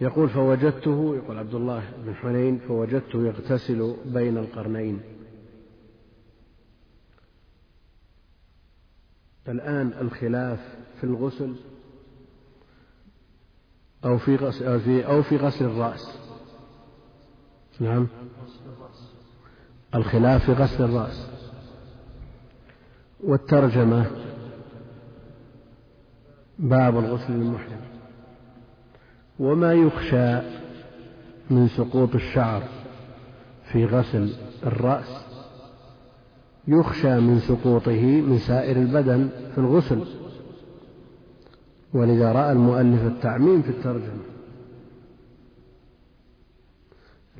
يقول فوجدته يقول عبد الله بن حنين فوجدته يغتسل بين القرنين. الآن الخلاف في الغسل أو في غسل أو في, أو في غسل الرأس. نعم. الخلاف في غسل الرأس. والترجمة باب الغسل للمحرم وما يخشى من سقوط الشعر في غسل الرأس. يخشى من سقوطه من سائر البدن في الغسل. ولذا رأى المؤلف التعميم في الترجمة.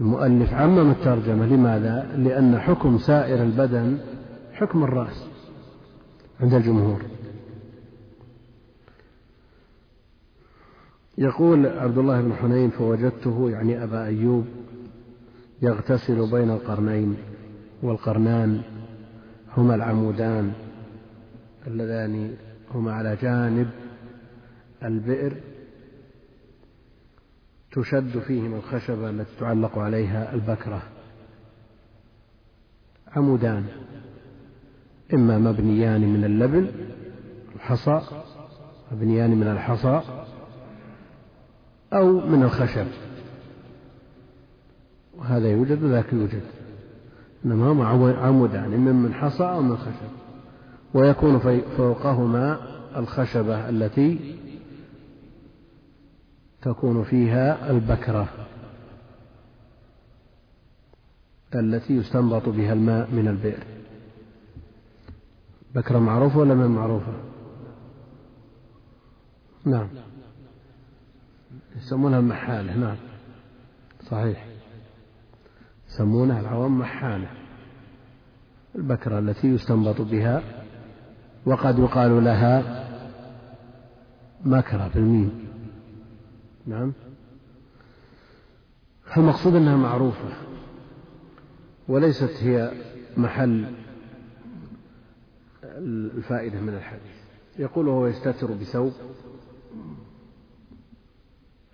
المؤلف عمم الترجمة. لماذا؟ لأن حكم سائر البدن حكم الرأس عند الجمهور. يقول عبد الله بن حنين فوجدته يعني أبا أيوب يغتسل بين القرنين والقرنان هما العمودان اللذان هما على جانب البئر تشد فيهما الخشبة التي تعلق عليها البكرة. عمودان إما مبنيان من اللبن الحصى مبنيان من الحصى أو من الخشب. وهذا يوجد وذاك يوجد. إنما هما عمودان إما من حصى أو من خشب. ويكون فوقهما الخشبة التي تكون فيها البكرة. التي يستنبط بها الماء من البئر. بكرة معروفة ولا من معروفة؟ نعم. يسمونها المحالة نعم. صحيح. يسمونها العوام محالة. البكرة التي يستنبط بها وقد يقال لها مكرة بالميم. نعم. المقصود أنها معروفة وليست هي محل الفائدة من الحديث. يقول وهو يستتر بثوب.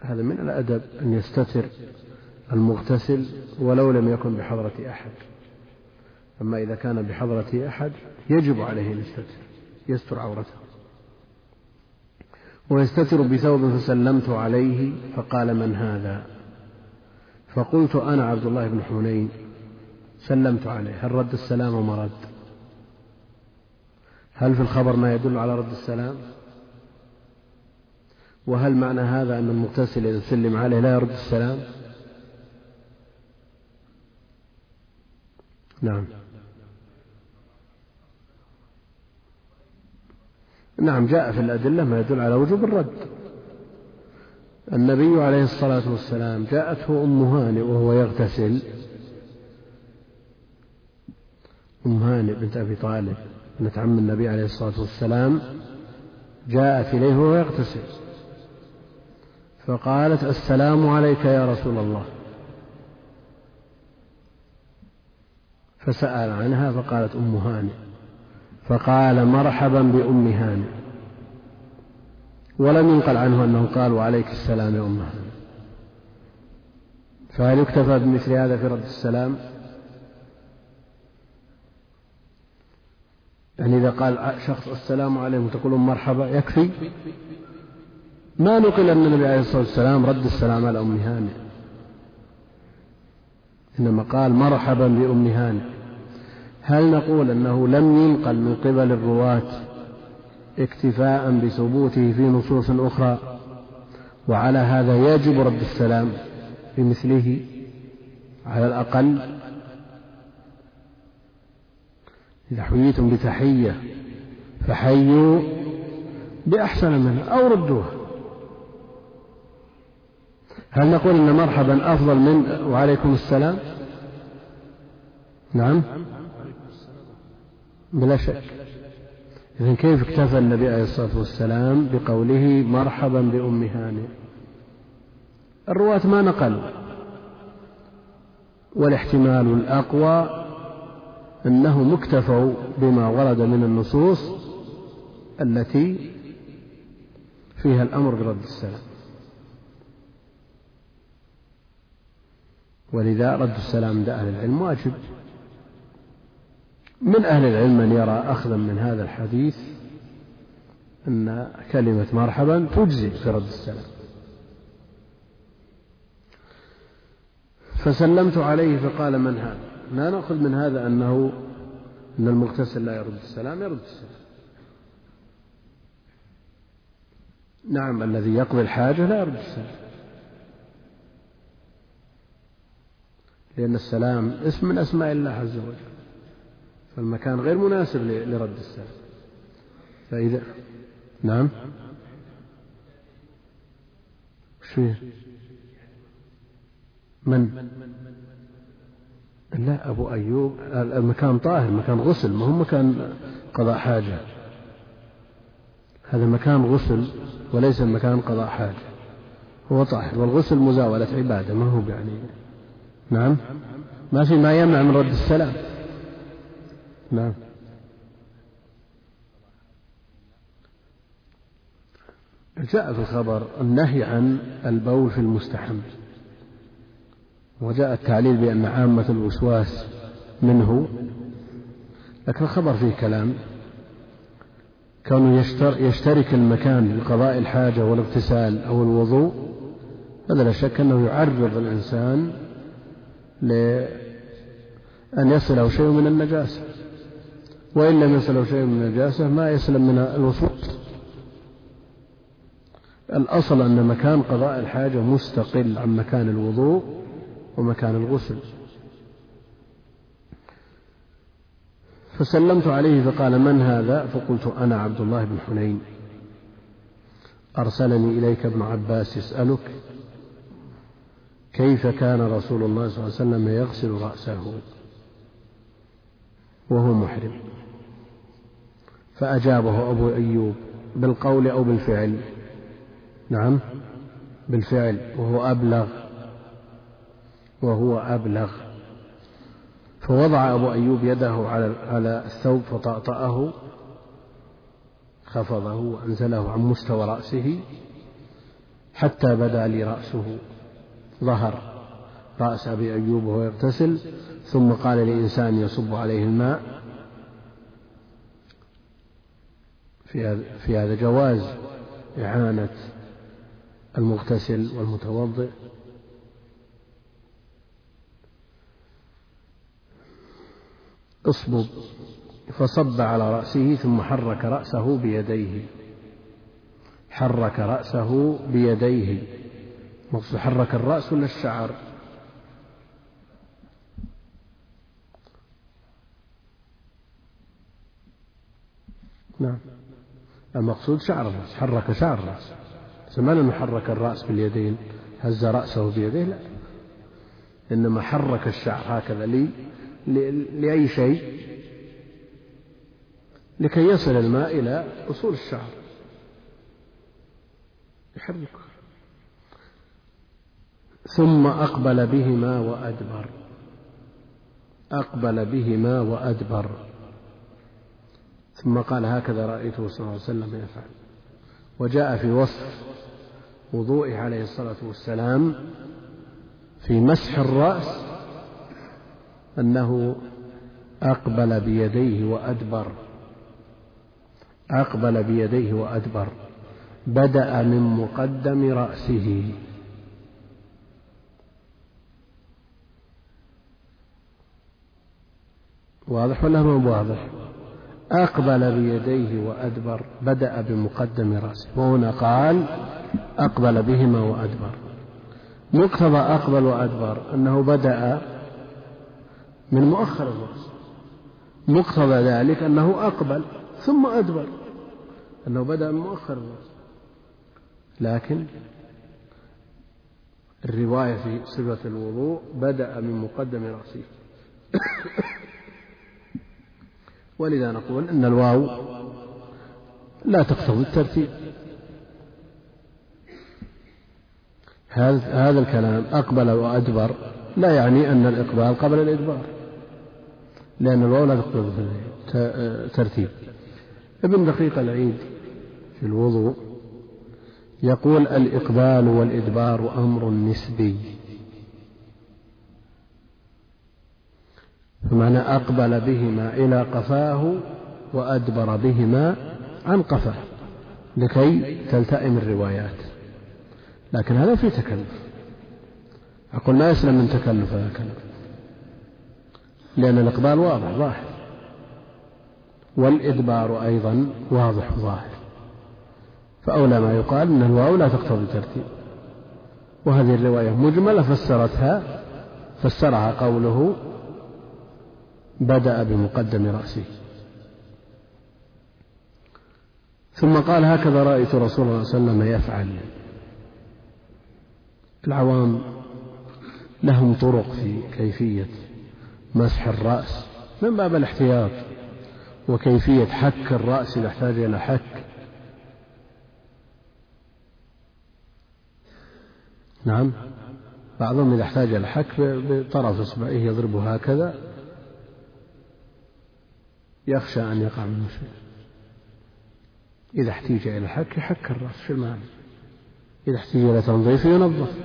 هذا من الأدب أن يستتر المغتسل ولو لم يكن بحضرة أحد. أما إذا كان بحضرة أحد يجب عليه أن يستتر يستر عورته. ويستتر بثوب فسلمت عليه فقال من هذا؟ فقلت أنا عبد الله بن حنين. سلمت عليه. هل رد السلام وما رد؟ هل في الخبر ما يدل على رد السلام؟ وهل معنى هذا أن المغتسل إذا سلم عليه لا يرد السلام؟ نعم. نعم جاء في الأدلة ما يدل على وجوب الرد. النبي عليه الصلاة والسلام جاءته أم هانئ وهو يغتسل. أم هانئ بنت أبي طالب ابنة عم النبي عليه الصلاة والسلام جاءت إليه وهو يغتسل. فقالت السلام عليك يا رسول الله. فسأل عنها فقالت أم هانئ فقال مرحبا بأم هانئ ولم ينقل عنه أنه قال وعليك السلام يا أم هانئ فهل يكتفى بمثل هذا في رد السلام؟ يعني إذا قال شخص السلام عليكم تقولون مرحبا يكفي؟ ما نقل أن النبي عليه الصلاة والسلام رد السلام على أم هانئ. إنما قال مرحبا بأم هانئ. هل نقول أنه لم ينقل من قبل الرواة اكتفاء بثبوته في نصوص أخرى؟ وعلى هذا يجب رد السلام بمثله على الأقل؟ إذا حييتم بتحية فحيوا بأحسن منها أو ردوها. هل نقول أن مرحبا أفضل من وعليكم السلام؟ نعم. بلا شك. إذن كيف اكتفى النبي عليه الصلاة والسلام بقوله مرحبا بأم هانئ؟ الرواة ما نقلوا. والاحتمال الأقوى أنهم اكتفوا بما ورد من النصوص التي فيها الأمر برد السلام. ولذا رد السلام عند أهل العلم واجب. من أهل العلم من يرى أخذا من هذا الحديث أن كلمة مرحبا تجزي في رد السلام. فسلمت عليه فقال من هذا؟ لا نأخذ من هذا أنه أن المغتسل لا يرد السلام يرد السلام. نعم الذي يقضي الحاجة لا يرد السلام. لأن السلام اسم من أسماء الله عز وجل. فالمكان غير مناسب لرد السلام. فإذا نعم. شو من؟ لا أبو أيوب. المكان طاهر مكان غسل ما هو مكان قضاء حاجة. هذا مكان غسل وليس مكان قضاء حاجة. هو طاهر والغسل مزاولة عبادة ما هو يعني نعم. ما في ما يمنع من رد السلام. نعم. جاء في الخبر النهي عن البول في المستحم. وجاء التعليل بأن عامة الوسواس منه. لكن الخبر فيه كلام. كونه يشترك المكان لقضاء الحاجة والاغتسال أو الوضوء هذا لا شك أنه يعرض الإنسان لأن يصله شيء من النجاسة. وإن لم يصله شيء من النجاسة ما يسلم من الوصول. الأصل أن مكان قضاء الحاجة مستقل عن مكان الوضوء ومكان الغسل. فسلمت عليه فقال من هذا؟ فقلت أنا عبد الله بن حنين. أرسلني إليك ابن عباس يسألك. كيف كان رسول الله صلى الله عليه وسلم يغسل رأسه وهو محرم؟ فأجابه أبو أيوب بالقول أو بالفعل. نعم بالفعل. وهو أبلغ وهو أبلغ. فوضع أبو أيوب يده على على الثوب فطأطأه خفضه وأنزله عن مستوى رأسه حتى بدا لي رأسه ظهر. رأس أبي أيوب وهو يغتسل ثم قال لإنسان يصب عليه الماء. في هذا جواز إعانة المغتسل والمتوضئ. اصبب. فصب على رأسه ثم حرك رأسه بيديه. حرك رأسه بيديه. مقصود حرك الرأس ولا الشعر؟ نعم. المقصود شعر الرأس حرك شعر الرأس. ما أنه حرك الرأس باليدين هز رأسه بيديه لا. إنما حرك الشعر هكذا لي لأي شيء. لكي يصل الماء إلى أصول الشعر. يحركه. ثم أقبل بهما وأدبر. أقبل بهما وأدبر. ثم قال هكذا رأيته صلى الله عليه وسلم يفعل. وجاء في وصف وضوئه عليه الصلاة والسلام في مسح الرأس أنه أقبل بيديه وأدبر. أقبل بيديه وأدبر. بدأ من مقدم رأسه. واضح ولا ما واضح؟ أقبل بيديه وأدبر بدأ بمقدم رأسه. وهنا قال أقبل بهما وأدبر. مقتضى أقبل وأدبر أنه بدأ من مؤخر الرأس. مقتضى ذلك أنه أقبل ثم أدبر. أنه بدأ من مؤخر الرأس. لكن الرواية في صفة الوضوء بدأ من مقدم رأسه. ولذا نقول أن الواو لا تقتضي الترتيب. هذا الكلام أقبل وأدبر لا يعني أن الإقبال قبل الإدبار لأن الواو لا تقتضي الترتيب. ابن دقيق العيد في الوضوء يقول الإقبال والإدبار أمر نسبي. فمعنى أقبل بهما إلى قفاه وأدبر بهما عن قفاه لكي تلتئم الروايات. لكن هذا في تكلف. أقول ما يسلم من تكلف هذا الكلام. لأن الإقبال واضح ظاهر. والإدبار أيضا واضح ظاهر. فأولى ما يقال أن الواو لا تقتضي الترتيب. وهذه الرواية مجملة فسرتها فسرها قوله بدأ بمقدم رأسه. ثم قال هكذا رأيت رسول الله صلى الله عليه وسلم يفعل. العوام لهم طرق في كيفية مسح الرأس من باب الاحتياط وكيفية حك الرأس إذا احتاج إلى حك. نعم بعضهم إذا احتاج إلى حك بطرف إصبعه يضربه هكذا يخشى أن يقع منه شيء إذا احتيج إلى حك يحك الرأس في المعنى إذا احتيج إلى تنظيف ينظف.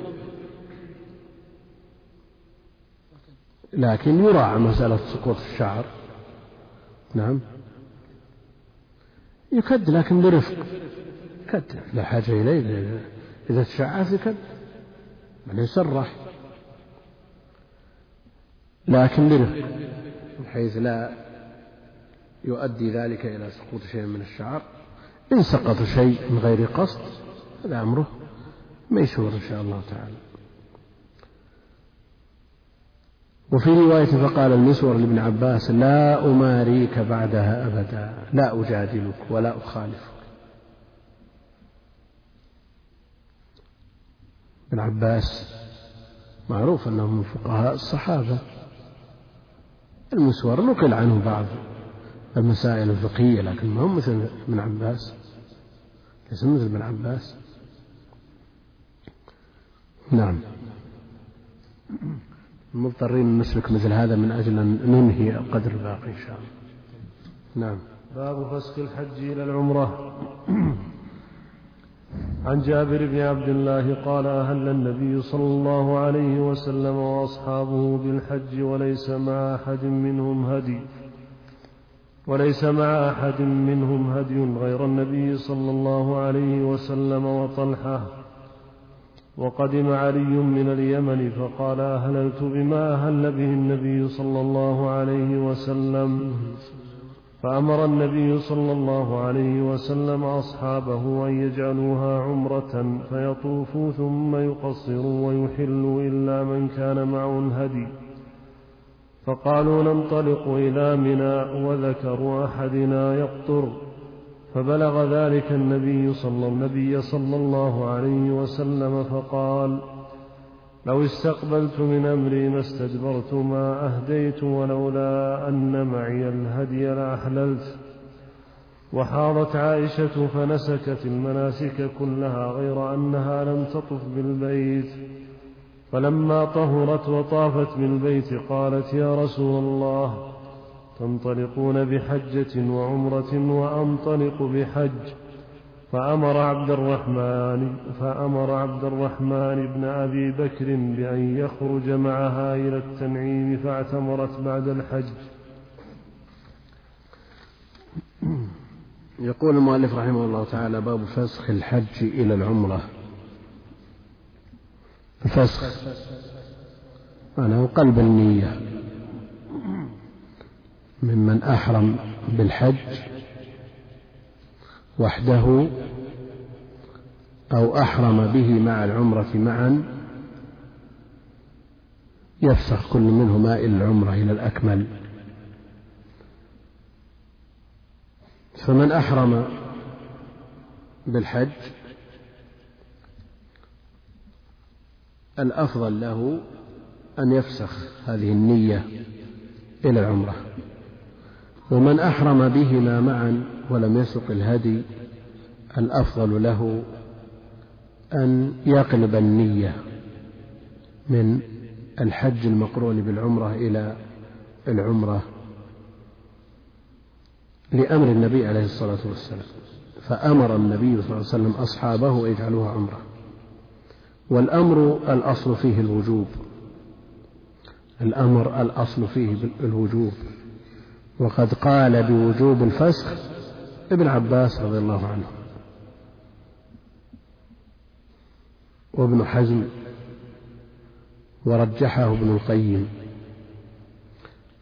لكن يراعى مسألة سقوط الشعر. نعم. يكد لكن برفق. كد لا حاجة إليه. إذا تشعث يكد. من يسرح. لكن برفق. بحيث لا يؤدي ذلك إلى سقوط شيء من الشعر. إن سقط شيء من غير قصد هذا أمره ميسور إن شاء الله تعالى. وفي رواية فقال المسور لابن عباس لا أماريك بعدها أبدا لا أجادلك ولا أخالفك. ابن عباس معروف أنه من فقهاء الصحابة. المسور نقل عنه بعض. المسائل الفقهية لكن ما هو مثل ابن عباس. ليس مثل ابن عباس. نعم. مضطرين نسلك مثل هذا من أجل أن ننهي القدر الباقي إن شاء الله. نعم. باب فسق الحج إلى العمرة. عن جابر بن عبد الله قال أهل النبي صلى الله عليه وسلم وأصحابه بالحج وليس مع أحد منهم هدي. وليس مع أحد منهم هدي غير النبي صلى الله عليه وسلم وطلحة. وقدم علي من اليمن فقال أهللت بما أهل به النبي صلى الله عليه وسلم. فأمر النبي صلى الله عليه وسلم أصحابه أن يجعلوها عمرة فيطوفوا ثم يقصروا ويحلوا إلا من كان معه الهدي. فقالوا ننطلق إلى منى وذكر أحدنا يقطر فبلغ ذلك النبي صلى النبي صلى الله عليه وسلم فقال لو استقبلت من أمري ما استدبرت ما أهديت ولولا أن معي الهدي لأحللت. وحاضت عائشة فنسكت المناسك كلها غير أنها لم تطف بالبيت. فلما طهرت وطافت بالبيت قالت يا رسول الله تنطلقون بحجة وعمرة وأنطلق بحج. فأمر عبد الرحمن فأمر عبد الرحمن بن أبي بكر بأن يخرج معها إلى التنعيم فاعتمرت بعد الحج. يقول المؤلف رحمه الله تعالى باب فسخ الحج إلى العمرة. الفسخ معناه قلب النية. ممن أحرم بالحج وحده أو أحرم به مع العمرة معا يفسخ كل منهما إلى العمرة إلى الأكمل. فمن أحرم بالحج الأفضل له أن يفسخ هذه النية إلى العمرة. ومن أحرم بهما معا ولم يسق الهدي الأفضل له أن يقلب النية من الحج المقرون بالعمرة إلى العمرة لأمر النبي عليه الصلاة والسلام. فأمر النبي صلى الله عليه وسلم أصحابه يجعلوها عمرة. والأمر الأصل فيه الوجوب. الأمر الأصل فيه الوجوب. وقد قال بوجوب الفسخ ابن عباس رضي الله عنه. وابن حزم ورجحه ابن القيم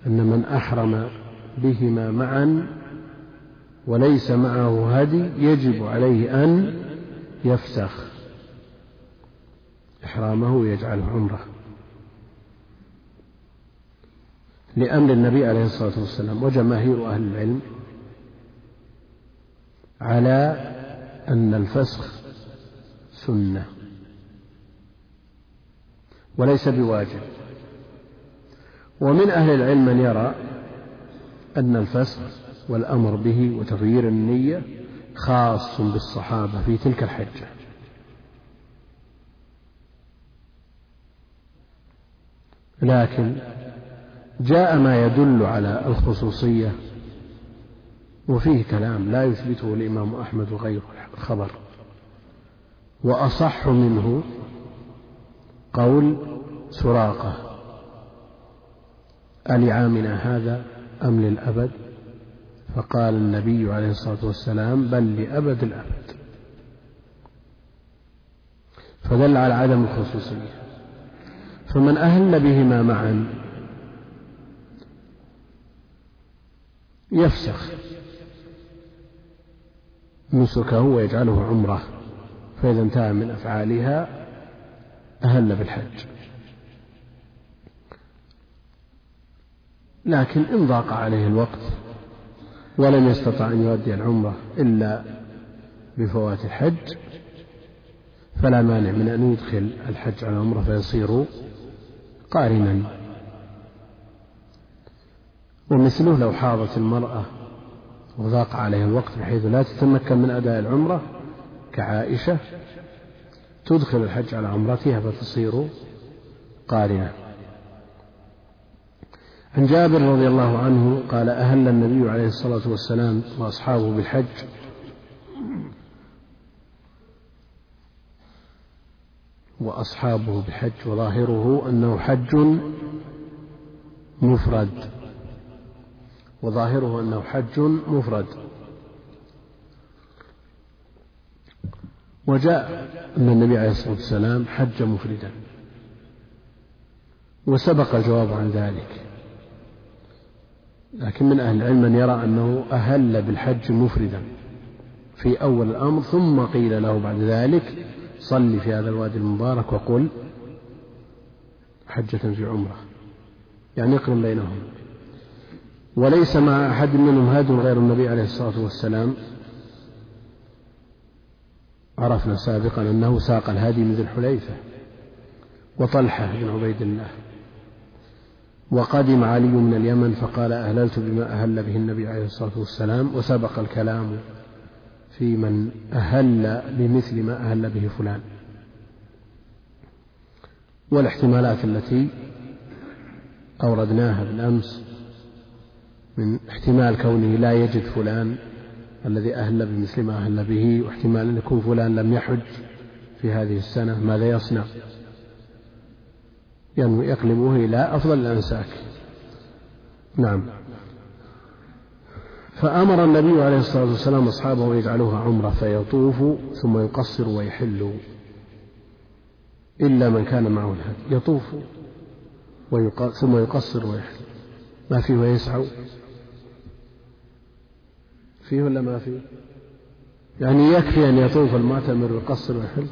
أن من أحرم بهما معا وليس معه هدي يجب عليه أن يفسخ. إحرامه ويجعله عمرة. لأمر النبي عليه الصلاة والسلام وجماهير أهل العلم على أن الفسخ سنة وليس بواجب. ومن أهل العلم من يرى أن الفسخ والأمر به وتغيير النية خاص بالصحابة في تلك الحجة. لكن جاء ما يدل على الخصوصية وفيه كلام لا يثبته الإمام أحمد وغيره الخبر. وأصح منه قول سراقة ألعامنا هذا أم للأبد؟ فقال النبي عليه الصلاة والسلام بل لأبد الأبد. فدل على عدم الخصوصية. فمن أهل بهما معا. يفسخ. نسكه ويجعله عمرة. فإذا انتهى من أفعالها أهل بالحج. لكن إن ضاق عليه الوقت ولم يستطع أن يؤدي العمرة إلا بفوات الحج فلا مانع من أن يدخل الحج على العمرة فيصير قارنا. ومثله لو حاضت المرأة وضاق عليها الوقت بحيث لا تتمكن من أداء العمرة كعائشة تدخل الحج على عمرتها فتصير قارنة. عن جابر رضي الله عنه قال أهل النبي عليه الصلاة والسلام وأصحابه بالحج وأصحابه بحج وظاهره أنه حج مفرد. وظاهره أنه حج مفرد. وجاء أن النبي عليه الصلاة والسلام حج مفردا. وسبق الجواب عن ذلك. لكن من أهل العلم من يرى أنه أهل بالحج مفردا في أول الأمر ثم قيل له بعد ذلك صل في هذا الوادي المبارك وقل حجة في عمرة. يعني اقرن بينهم. وليس مع أحد منهم هاد غير النبي عليه الصلاة والسلام. عرفنا سابقا أنه ساق الهادي من ذي الحليفة وطلحة بن عبيد الله. وقدم علي من اليمن فقال أهللت بما أهل به النبي عليه الصلاة والسلام وسبق الكلام. في من أهل بمثل ما أهل به فلان. والاحتمالات التي أوردناها بالأمس من احتمال كونه لا يجد فلان الذي أهل بمثل ما أهل به واحتمال أن يكون فلان لم يحج في هذه السنة ماذا يصنع؟ ينوي يقلبه إلى أفضل الأنساك نعم. فأمر النبي عليه الصلاة والسلام أصحابه أن يجعلوها عمرة فيطوفوا ثم يقصروا ويحلوا إلا من كان معه الهدي. يطوف ثم يقصر ويحل ما فيه ويسعوا. فيه ولا ما فيه؟ يعني يكفي أن يطوف المعتمر ويقصر ويحل؟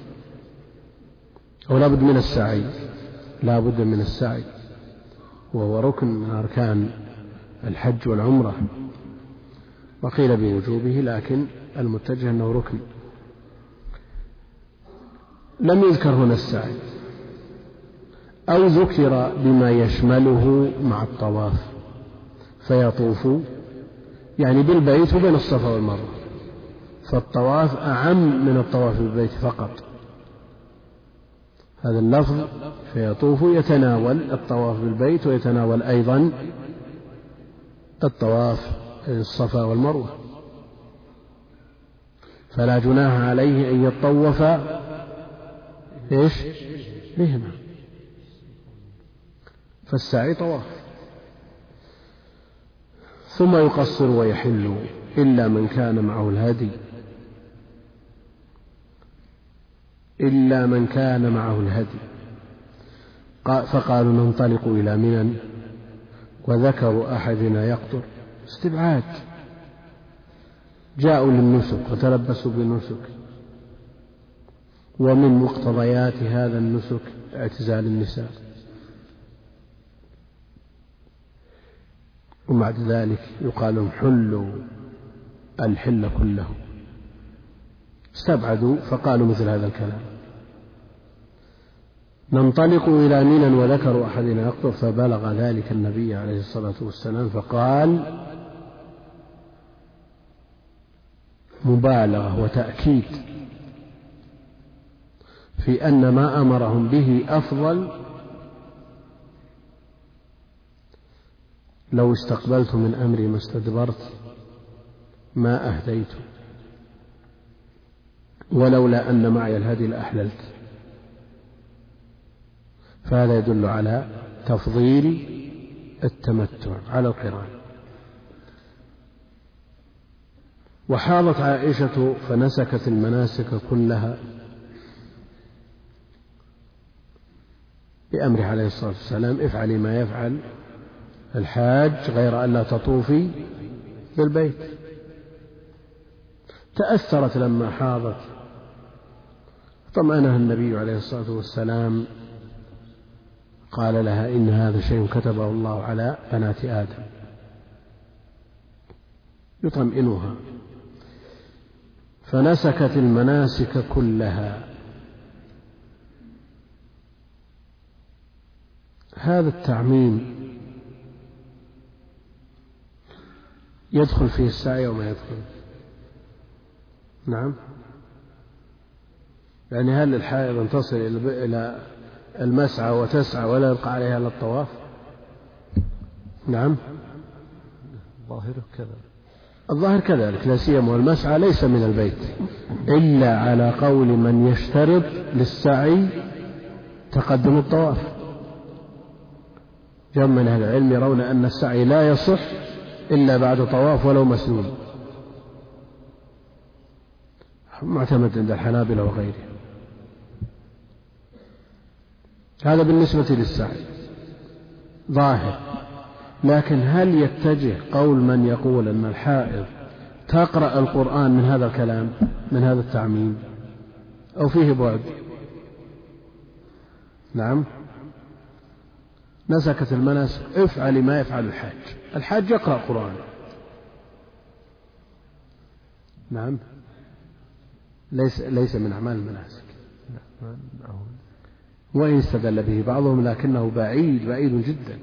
أو لابد من السعي؟ لا بد من السعي. وهو ركن من أركان الحج والعمرة. وقيل بوجوبه لكن المتجه أنه ركن. لم يذكر هنا السعي أو ذكر بما يشمله مع الطواف. فيطوف يعني بالبيت وبين الصفا والمروة. فالطواف أعم من الطواف بالبيت فقط. هذا اللفظ فيطوف يتناول الطواف بالبيت ويتناول أيضا الطواف الصفا والمروة. فلا جناح عليه أن يطوف إيش؟ بهما. فالسعي طواف. ثم يقصر ويحل إلا من كان معه الهدي إلا من كان معه الهدي فقالوا ننطلق إلى منى وذكر أحدنا يقطر استبعاد. جاءوا للنسك وتلبسوا بالنسك. ومن مقتضيات هذا النسك اعتزال النساء. وبعد ذلك يقال حلوا الحل كله. استبعدوا فقالوا مثل هذا الكلام. ننطلق إلى منى وذكر أحدنا يقطر فبلغ ذلك النبي عليه الصلاة والسلام فقال مبالغة وتأكيد في أن ما أمرهم به أفضل لو استقبلت من أمري ما استدبرت ما أهديت ولولا أن معي الهدي لأحللت. فهذا يدل على تفضيل التمتع على القران وحاضت عائشة فنسكت المناسك كلها بأمره عليه الصلاة والسلام. افعلي ما يفعل الحاج غير أن لا تطوفي بالبيت. تأثرت لما حاضت. طمأنها النبي عليه الصلاة والسلام. قال لها إن هذا شيء كتبه الله على بنات آدم. يطمئنها. فنسكت المناسك كلها. هذا التعميم يدخل فيه السعي وما يدخل. نعم. يعني هل الحائض أن تصل إلى المسعى وتسعى ولا يبقى عليها إلا الطواف؟ نعم. ظاهره كذا. الظاهر كذلك لا سيما والمسعى ليس من البيت إلا على قول من يشترط للسعي تقدم الطواف. جم من أهل العلم يرون أن السعي لا يصح إلا بعد طواف ولو مسنون. معتمد عند الحنابلة وغيرهم هذا بالنسبة للسعي. ظاهر. لكن هل يتجه قول من يقول أن الحائض تقرأ القرآن من هذا الكلام من هذا التعميم؟ أو فيه بعد؟ نعم. نسكت المناسك افعل ما يفعل الحاج. الحاج يقرأ قرآن نعم. ليس ليس من أعمال المناسك وإن استدل به بعضهم لكنه بعيد بعيد جدا.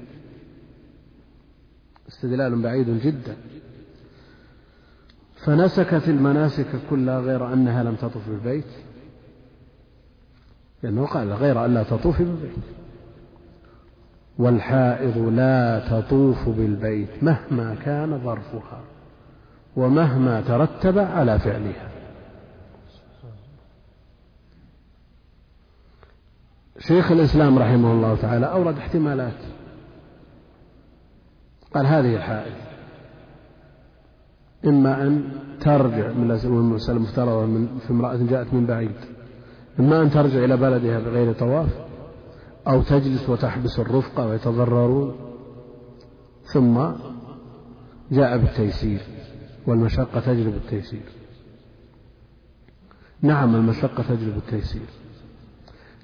استدلال بعيد جدا. فنسكت المناسك كلها غير أنها لم تطف بالبيت. لأنه قال غير أن لا تطوف بالبيت. والحائض لا تطوف بالبيت مهما كان ظرفها ومهما ترتب على فعلها. شيخ الإسلام رحمه الله تعالى أورد احتمالات. قال هذه الحائض. إما أن ترجع من المسألة المفترضة من في امرأة جاءت من بعيد. إما أن ترجع إلى بلدها بغير طواف أو تجلس وتحبس الرفقة ويتضررون. ثم جاء بالتيسير والمشقة تجلب التيسير نعم المشقة تجلب التيسير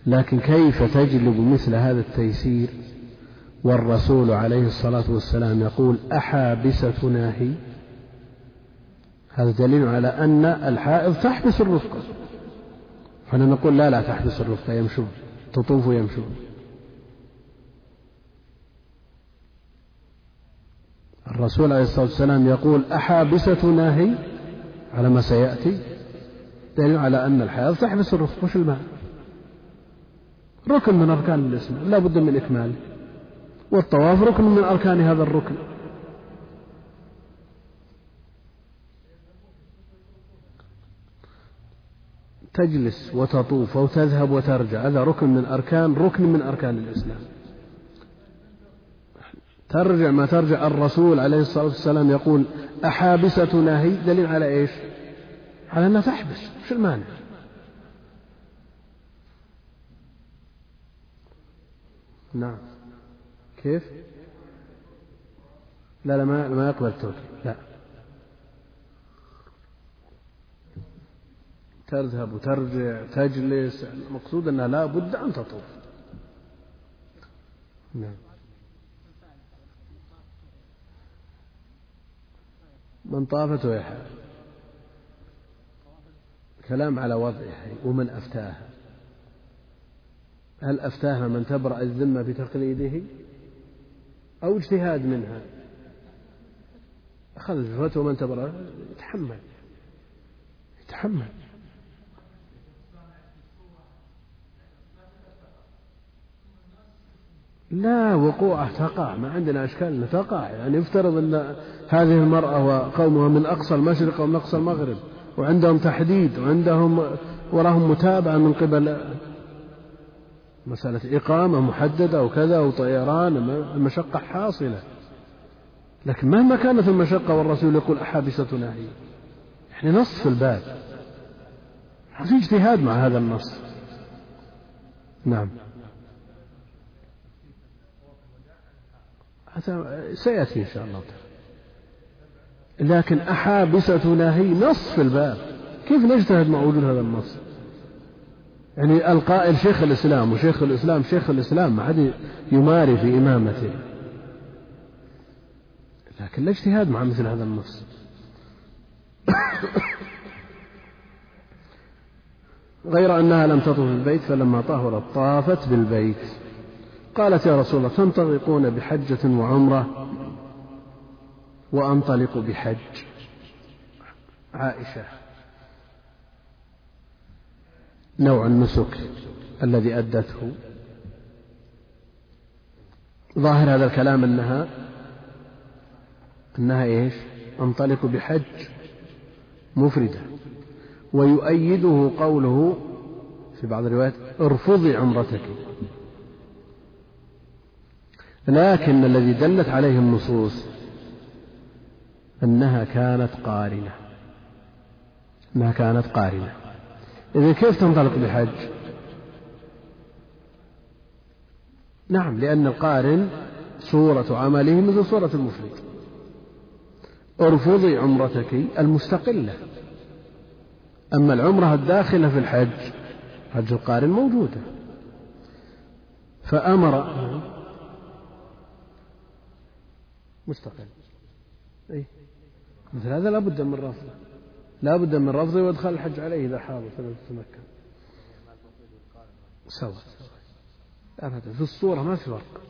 لكن كيف تجلب مثل هذا التيسير؟ والرسول عليه الصلاة والسلام يقول أحابسة ناهي هذا دليل على أن الحائض تحبس الرفقة فأنا نقول لا لا تحبس الرفقة يمشون تطوف يمشون الرسول عليه الصلاة والسلام يقول أحابسة ناهي على ما سيأتي دليل على أن الحائض تحبس الرفق وش المعنى؟ ركن من أركان الإسلام لا بد من إكماله والطواف ركن من أركان هذا الركن. تجلس وتطوف أو تذهب وترجع هذا ركن من أركان ركن من أركان الإسلام. ترجع ما ترجع الرسول عليه الصلاة والسلام يقول أحابستنا هي؟ دليل على إيش؟ على أنها تحبس. وش المانع نعم. كيف؟ لا لا ما, ما يقبل التوكيد لا. تذهب وترجع تجلس. المقصود أنها لا بد أن تطوف. نعم. من طافت ويحال كلام على وضعها ومن أفتاها. هل أفتاها من تبرأ الذمة بتقليده؟ أو اجتهاد منها. أخذ فتوى من تبرأ يتحمل. يتحمل. لا وقوعه تقع. ما عندنا أشكال تقع. يعني افترض أن هذه المرأة وقومها من أقصى المشرق ومن أقصى المغرب وعندهم تحديد وعندهم وراهم متابعة من قبل مسألة إقامة محددة وكذا وطيران المشقة حاصلة. لكن مهما كانت المشقة والرسول يقول أحابستنا هي؟ يعني نص في الباب. في اجتهاد مع هذا النص. نعم. سيأتي إن شاء الله لكن أحابستنا هي نص في الباب. كيف نجتهد مع وجود هذا النص؟ يعني القائل شيخ الإسلام وشيخ الإسلام شيخ الإسلام ما حد يماري في إمامته. لكن لا اجتهاد مع مثل هذا النص غير أنها لم تطف البيت فلما طهرت طافت بالبيت. قالت يا رسول الله تنطلقون بحجة وعمرة وأنطلق بحج. عائشة. نوع النسك الذي أدته. ظاهر هذا الكلام أنها أنها إيش؟ أنطلق بحج مفردة. ويؤيده قوله في بعض الروايات ارفضي عمرتك. لكن الذي دلت عليه النصوص أنها كانت قارنة. أنها كانت قارنة. إذا كيف تنطلق بحج نعم لأن القارن صورة عمله مثل صورة المفرد. ارفضي عمرتك المستقلة. أما العمرة الداخلة في الحج حج القارن موجودة. فأمر مستقل. أي مثل هذا لا بد من رفضه. لا بد من رفضه وإدخال الحج عليه إذا حاضر فلم تتمكن سوا أبدا. في الصورة ما في فرق.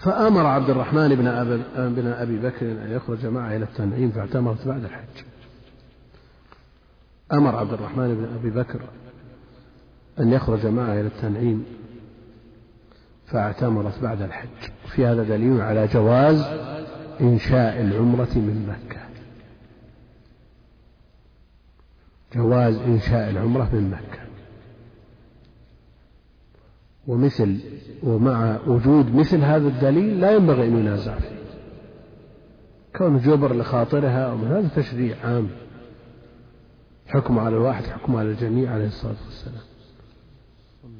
فأمر عبد الرحمن بن بن أبي بكر أن يخرج معه إلى التنعيم فاعتمرت بعد الحج. أمر عبد الرحمن بن أبي بكر أن يخرج معه إلى التنعيم فاعتمرت بعد الحج. في هذا دليل على جواز إنشاء العمرة من مكة. جواز إنشاء العمرة من مكة. ومثل ومع وجود مثل هذا الدليل لا ينبغي أن ينازع. فيه كون جبر لخاطرها ومن هذا تشريع عام حكم على الواحد حكم على الجميع عليه الصلاة والسلام.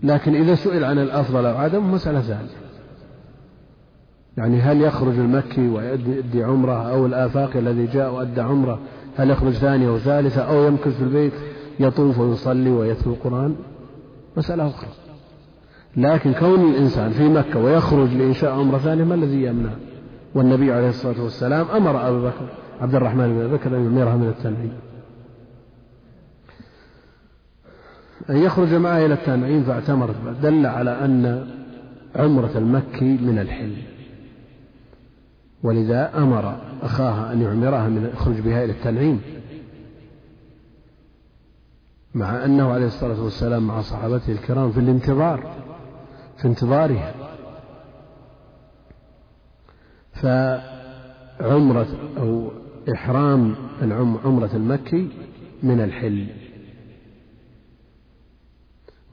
لكن إذا سئل عن الأفضل أو عدم مسألة ثانية. يعني هل يخرج المكي ويؤدي عمرة أو الآفاقي الذي جاء وأدى عمرة هل يخرج ثانية وثالثة أو يمكث في البيت يطوف ويصلي ويتلو القرآن؟ مسألة أخرى. لكن كون الإنسان في مكة ويخرج لإنشاء عمرة ثانية ما الذي يمنع؟ والنبي عليه الصلاة والسلام أمر أبا بكر عبد الرحمن بن بكر أن يميرها من التنعيم أن يخرج معه إلى التنعيم فاعتمرت دل على أن عمرة المكي من الحل. ولذا أمر أخاها أن يعمرها من يخرج بها إلى التنعيم. مع أنه عليه الصلاة والسلام مع صحابته الكرام في الانتظار في انتظارها فعمرة أو إحرام عمرة المكي من الحل.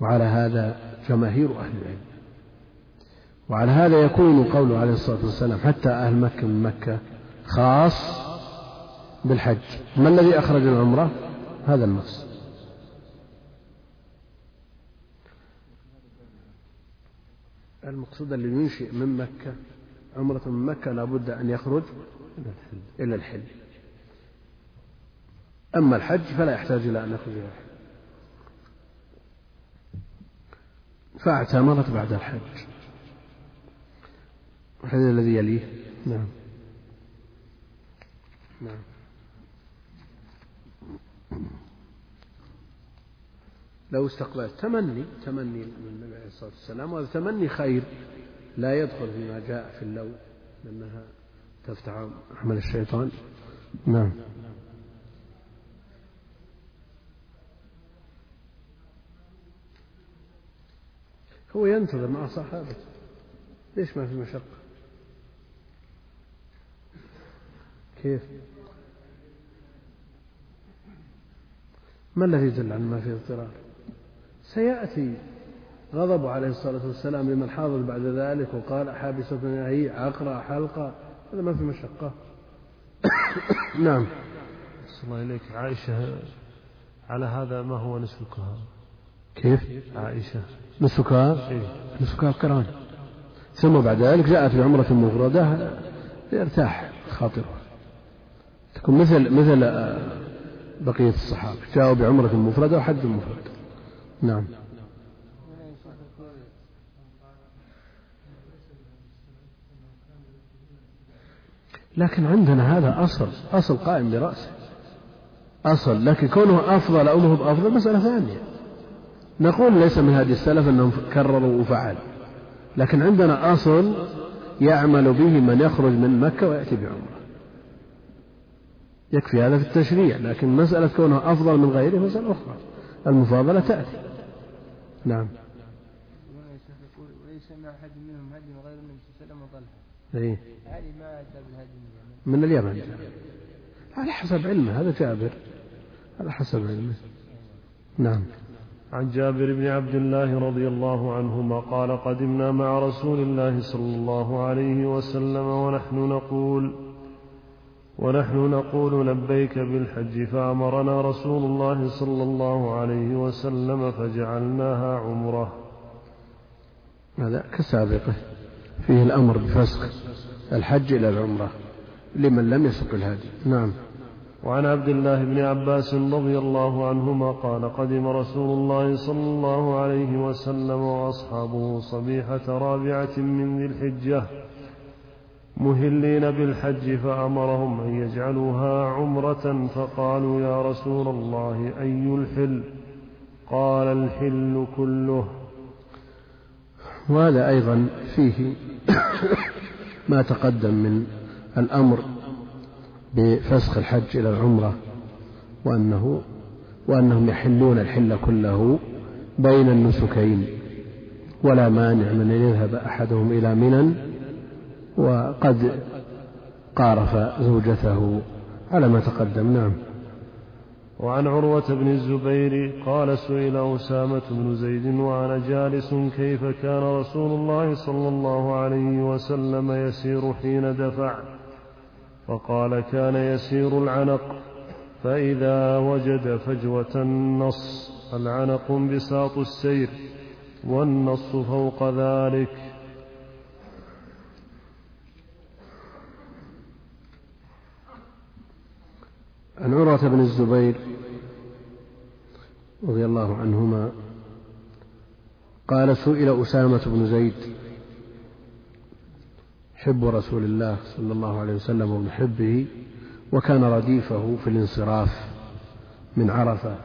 وعلى هذا جماهير أهل العلم. وعلى هذا يكون قوله عليه الصلاة والسلام حتى أهل مكة من مكة خاص بالحج. ما الذي أخرج العمرة؟ هذا النص المقصود اللي ينشئ من مكة عمرة من مكة لابد أن يخرج إلى الحل أما الحج فلا يحتاج إلى أن يخرج إلى الحل فأعتمرت بعد الحج. الحديث الذي يليه. نعم. نعم. لو استقبلت. تمني. تمني من النبي عليه الصلاة والسلام. وهذا تمني خير لا يدخل فيما جاء في اللو لأنها تفتح عمل الشيطان. نعم. هو ينتظر مع صحابته. ليش ما في مشقة؟ كيف؟ ما الذي يدل على ما فيه اضطرار؟ سيأتي غضب عليه الصلاة والسلام لمن حاضر بعد ذلك وقال حابسة هي عقرة حلقة. هذا ما في مشقة. نعم. الله إليك. عائشة على هذا ما هو نسكها كيف؟ عائشة. نسكها إيه؟ نسكها القران ثم بعد ذلك جاءت بعمرة مفردة ليرتاح خاطره. مثل مثل بقية الصحابة جاءوا بعمرة مفردة وحج مفرد. نعم. لكن عندنا هذا أصل أصل قائم برأسه. أصل لكن كونه أفضل أو مهب أفضل مسألة ثانية. نقول ليس من هذه السلف أنهم كرروا وفعلوا. لكن عندنا أصل يعمل به من يخرج من مكة ويأتي بعمرة. يكفي هذا في التشريع لكن مسألة كونه أفضل من غيره مسألة أخرى. المفاضلة تأتي. نعم. وليس مع أحد منهم هدي غير النبي صلى الله عليه وسلم وطلحة. إيه؟ هذه ما أتى بالهدي من اليمن. على حسب علمه هذا جابر. على حسب علمه. نعم. عن جابر بن عبد الله رضي الله عنهما قال قدمنا مع رسول الله صلى الله عليه وسلم ونحن نقول ونحن نقول لبيك بالحج فأمرنا رسول الله صلى الله عليه وسلم فجعلناها عمرة. هذا كسابقة. فيه الأمر بفسخ الحج إلى العمرة لمن لم يسق الهدي نعم. وعن عبد الله بن عباس رضي الله عنهما قال قدم رسول الله صلى الله عليه وسلم وأصحابه صبيحة رابعة من ذي الحجة. مهلين بالحج فأمرهم أن يجعلوها عمرة فقالوا يا رسول الله أي الحل؟ قال الحل كله. وهذا أيضا فيه ما تقدم من الأمر بفسخ الحج إلى العمرة وأنه وأنهم يحلون الحل كله بين النسكين ولا مانع من أن يذهب أحدهم إلى منى وقد قارف زوجته على ما تقدم. نعم. وعن عروة بن الزبير قال سئل أسامة بن زيد وأنا جالس كيف كان رسول الله صلى الله عليه وسلم يسير حين دفع؟ فقال كان يسير العنق فإذا وجد فجوة النص العنق انبساط السير والنص فوق ذلك. عن عروة بن الزبير رضي الله عنهما قال سئل أسامة بن زيد حب رسول الله صلى الله عليه وسلم ومحبه وكان رديفه في الانصراف من عرفة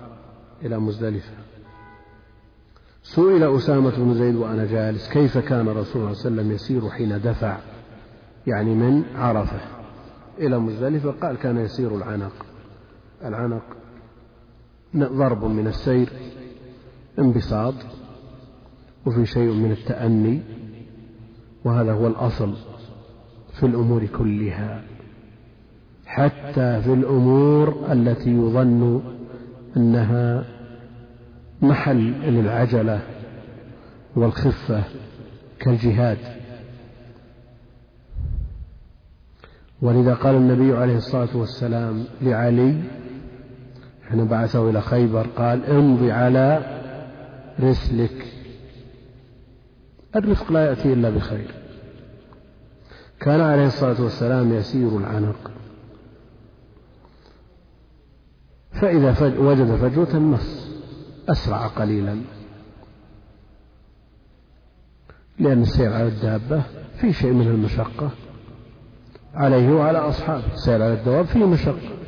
إلى مزدلفة. سئل أسامة بن زيد وأنا جالس كيف كان رسول الله صلى الله عليه وسلم يسير حين دفع يعني من عرفة إلى مزدلفة؟ قال كان يسير العنق. العنق ضرب من السير انبساط وفي شيء من التأني وهذا هو الأصل في الأمور كلها. حتى في الأمور التي يظن أنها محل للعجلة والخفة كالجهاد. ولذا قال النبي عليه الصلاة والسلام لعلي حين بعثه إلى خيبر قال امضي على رسلك. الرفق لا يأتي إلا بخير. كان عليه الصلاة والسلام يسير العنق. فإذا وجد فجوة النص أسرع قليلا. لأن السير على الدابة في شيء من المشقة. عليه وعلى أصحابه. السير على الدواب فيه مشقة.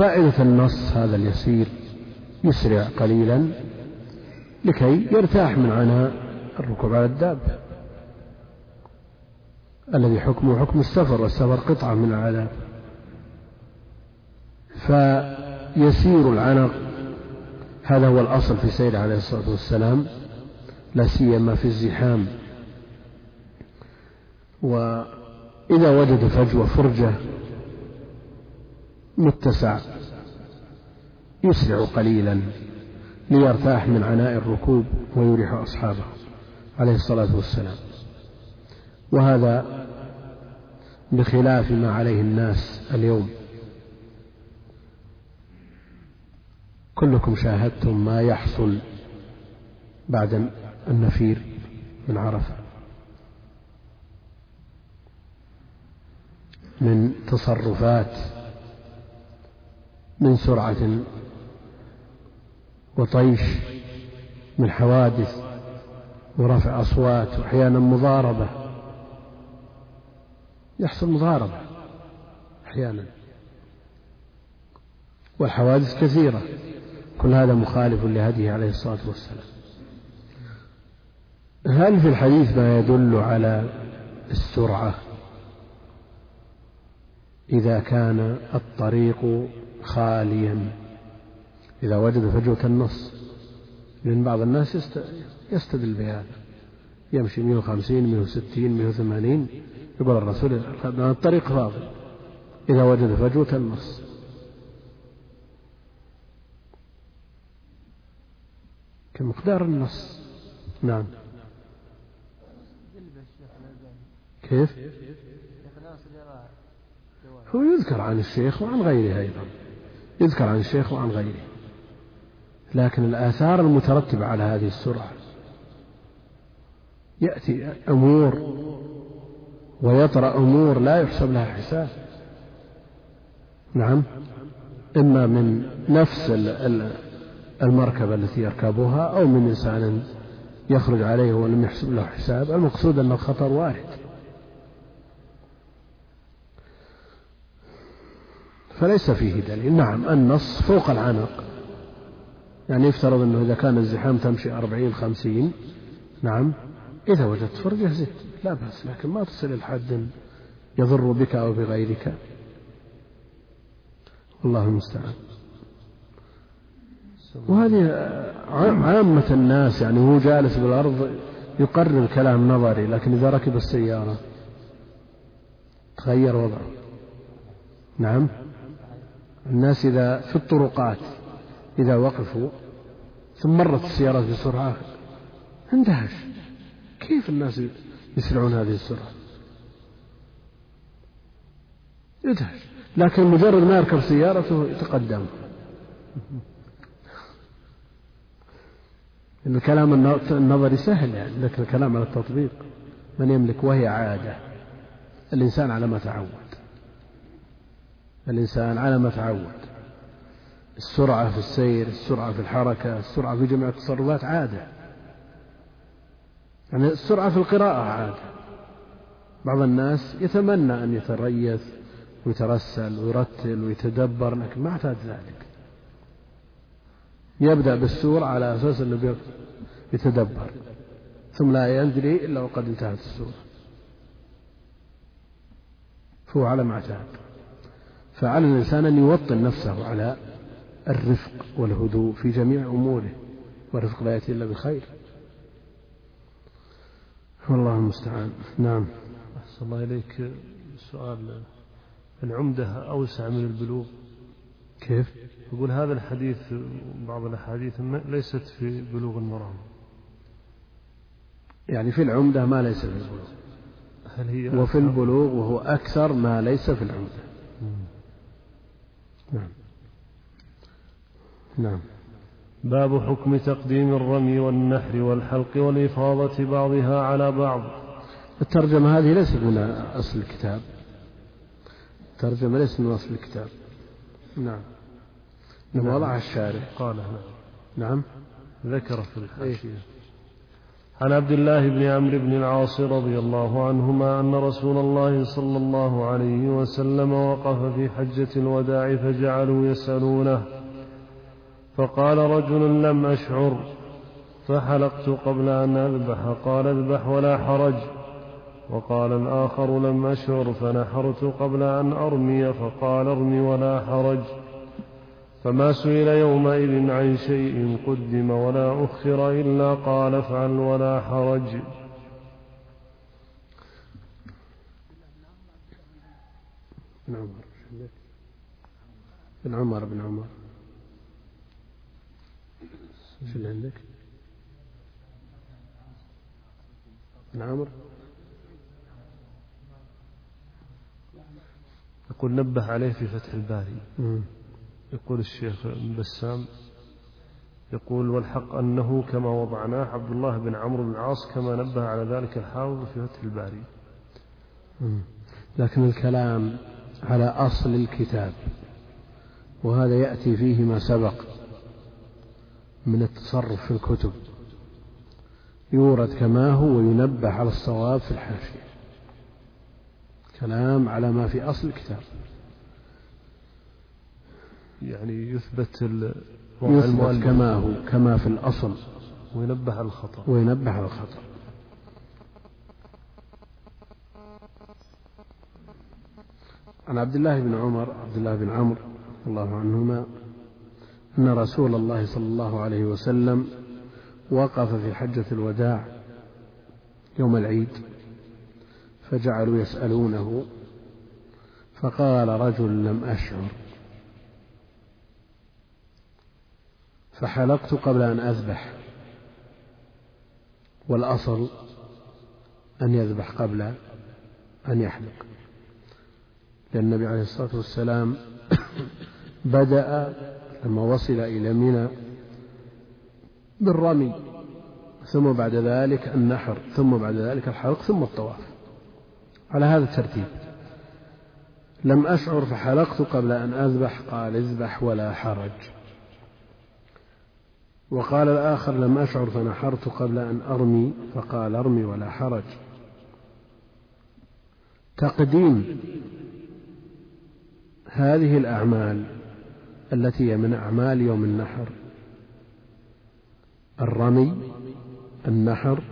فائدة النص هذا اليسير يسرع قليلا لكي يرتاح من عناء الركوب على الدابة. الذي حكمه حكم السفر والسفر قطعة من العذاب. فيسير العنق هذا هو الأصل في سيره عليه الصلاة والسلام لا سيما في الزحام. وإذا وجد فجوة فرجة متسع. يسرع قليلا ليرتاح من عناء الركوب ويريح أصحابه. عليه الصلاة والسلام. وهذا بخلاف ما عليه الناس اليوم. كلكم شاهدتم ما يحصل بعد النفير من عرفة. من تصرفات من سرعة وطيش من حوادث ورفع أصوات وأحيانا مضاربة. يحصل مضاربة أحيانا. والحوادث كثيرة. كل هذا مخالف لهديه عليه الصلاة والسلام. هل في الحديث ما يدل على السرعة؟ إذا كان الطريق خاليا. إذا وجد فجوة النص لأن بعض الناس يستدل بهذا. يمشي 150 160 180 يقول الرسول الطريق فاضي. إذا وجد فجوة النص كمقدار النص. نعم. كيف؟ هو يذكر عن الشيخ وعن غيره أيضا. يذكر عن الشيخ وعن غيره. لكن الآثار المترتبة على هذه السرعة يأتي أمور ويطرأ أمور لا يحسب لها حساب. نعم. إما من نفس المركبة التي يركبها أو من إنسان يخرج عليه ولم يحسب له حساب. المقصود أن الخطر وارد. فليس فيه دليل. نعم النص فوق العنق. يعني يفترض أنه إذا كان الزحام تمشي أربعين خمسين. نعم إذا وجدت فرجة زد لا بأس لكن ما تصل الحد يضر بك أو بغيرك. والله المستعان. وهذه عامة الناس يعني هو جالس بالأرض يقرر كلام نظري لكن إذا ركب السيارة تغير وضعه. نعم. الناس إذا في الطرقات إذا وقفوا ثم مرت السيارات بسرعة اندهش كيف الناس يسرعون هذه السرعة؟ يدهش لكن مجرد ما يركب سيارته يتقدم الكلام النظري سهل يعني لكن الكلام على التطبيق. من يملك؟ وهي عادة. الإنسان على ما تعود. الإنسان على ما تعود. السرعة في السير السرعة في الحركة السرعة في جميع التصرفات عادة. يعني السرعة في القراءة عادة. بعض الناس يتمنى أن يتريث ويترسل ويرتل ويتدبر لكن ما اعتاد ذلك. يبدأ بالسورة على أساس أنه يتدبر. ثم لا يدري إلا وقد انتهت السورة. فهو على ما اعتاد. فعلى الإنسان أن يوطن نفسه على الرفق والهدوء في جميع أموره والرفق لا يأتي إلا بخير. والله المستعان. نعم. أحسن الله إليك. سؤال العمدة أوسع من البلوغ؟ كيف؟ يقول هذا الحديث بعض الأحاديث ليست في بلوغ المرام. يعني في العمدة ما ليس في البلوغ. هل هي وفي البلوغ وهو أكثر ما ليس في العمدة نعم نعم. باب حكم تقديم الرمي والنحر والحلق والإفاضة بعضها على بعض. الترجمة هذه ليست من أصل الكتاب. الترجمة ليست من أصل الكتاب. نعم. نعم. وضعها الشارع قال نعم. نعم. ذكر في الحاشية. عن عبد الله بن عمرو بن العاص رضي الله عنهما أن رسول الله صلى الله عليه وسلم وقف في حجة الوداع فجعلوا يسألونه فقال رجل لم أشعر فحلقت قبل أن أذبح. قال اذبح ولا حرج. وقال الآخر لم أشعر فنحرت قبل أن أرمي فقال ارمي ولا حرج. فما سئل يومئذ عن شيء قدم ولا أخر إلا قال افعل ولا حرج. بن عمر بن عمر بن عمر. شو اللي عندك؟ بن عمر يقول نبه عليه في فتح الباري. يقول الشيخ بسام يقول والحق أنه كما وضعناه عبد الله بن عمرو بن العاص كما نبه على ذلك الحافظ في فتح الباري. لكن الكلام على أصل الكتاب وهذا يأتي فيه ما سبق من التصرف في الكتب. يورد كما هو وينبه على الصواب في الحاشية. كلام على ما في أصل الكتاب. يعني يثبت يثبت المؤلف. كما هو كما في الأصل. وينبه على الخطأ. وينبه على الخطأ. عن عبد الله بن عمر عبد الله بن عمرو رضي الله عنهما أن رسول الله صلى الله عليه وسلم وقف في حجة الوداع يوم العيد فجعلوا يسألونه فقال رجل لم أشعر. فحلقت قبل أن أذبح والأصل أن يذبح قبل أن يحلق. لأن النبي عليه الصلاة والسلام بدأ لما وصل إلى منى بالرمي ثم بعد ذلك النحر ثم بعد ذلك الحلق ثم الطواف. على هذا الترتيب. لم أشعر فحلقت قبل أن أذبح قال اذبح ولا حرج. وقال الآخر لم أشعر فنحرت قبل أن أرمي فقال ارمي ولا حرج. تقديم هذه الأعمال التي هي من أعمال يوم النحر. الرمي النحر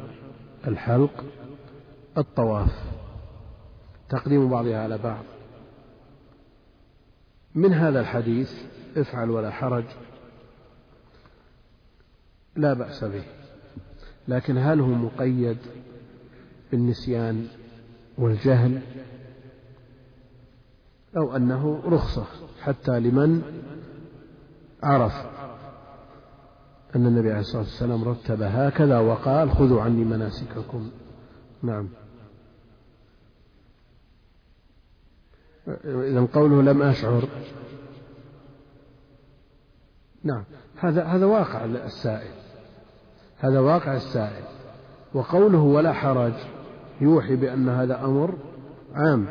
الحلق الطواف. تقديم بعضها على بعض. من هذا الحديث افعل ولا حرج؟ لا بأس به. لكن هل هو مقيد بالنسيان والجهل؟ أو أنه رخصة حتى لمن عرف أن النبي عليه الصلاة والسلام رتب هكذا وقال خذوا عني مناسككم. نعم. إذا قوله لم أشعر. نعم. هذا هذا واقع السائل. هذا واقع السائل. وقوله ولا حرج يوحي بأن هذا أمر عام.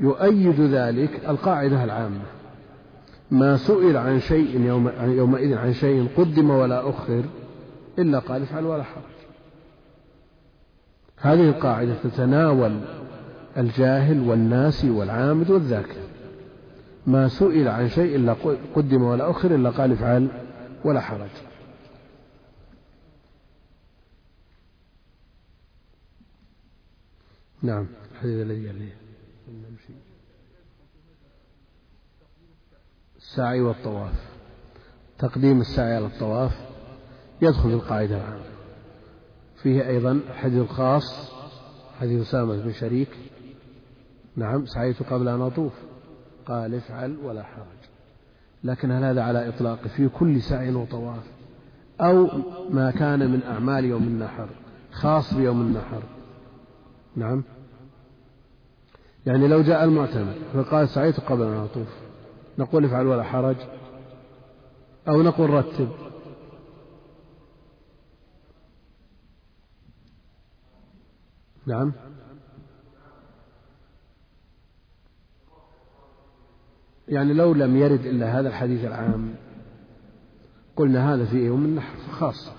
يؤيد ذلك القاعدة العامة. ما سئل عن شيء يوم يومئذ عن شيء قدم ولا أخر إلا قال افعل ولا حرج. هذه القاعدة تتناول الجاهل والناسي والعامد والذاكر. ما سئل عن شيء إلا قدم ولا أخر إلا قال افعل ولا حرج. نعم الحديث الذي يليه. السعي والطواف. تقديم السعي على الطواف يدخل في القاعدة العامة فيه أيضا حديث خاص حديث أسامة بن شريك. نعم سعيت قبل أن أطوف. قال افعل ولا حرج. لكن هل هذا على إطلاق في كل سعي وطواف؟ أو ما كان من أعمال يوم النحر خاص بيوم النحر. نعم. يعني لو جاء المعتمر فقال سعيت قبل أن أطوف. نقول افعل ولا حرج أو نقول رتب. نعم. يعني لو لم يرد إلا هذا الحديث العام قلنا هذا في يوم النحر خاصة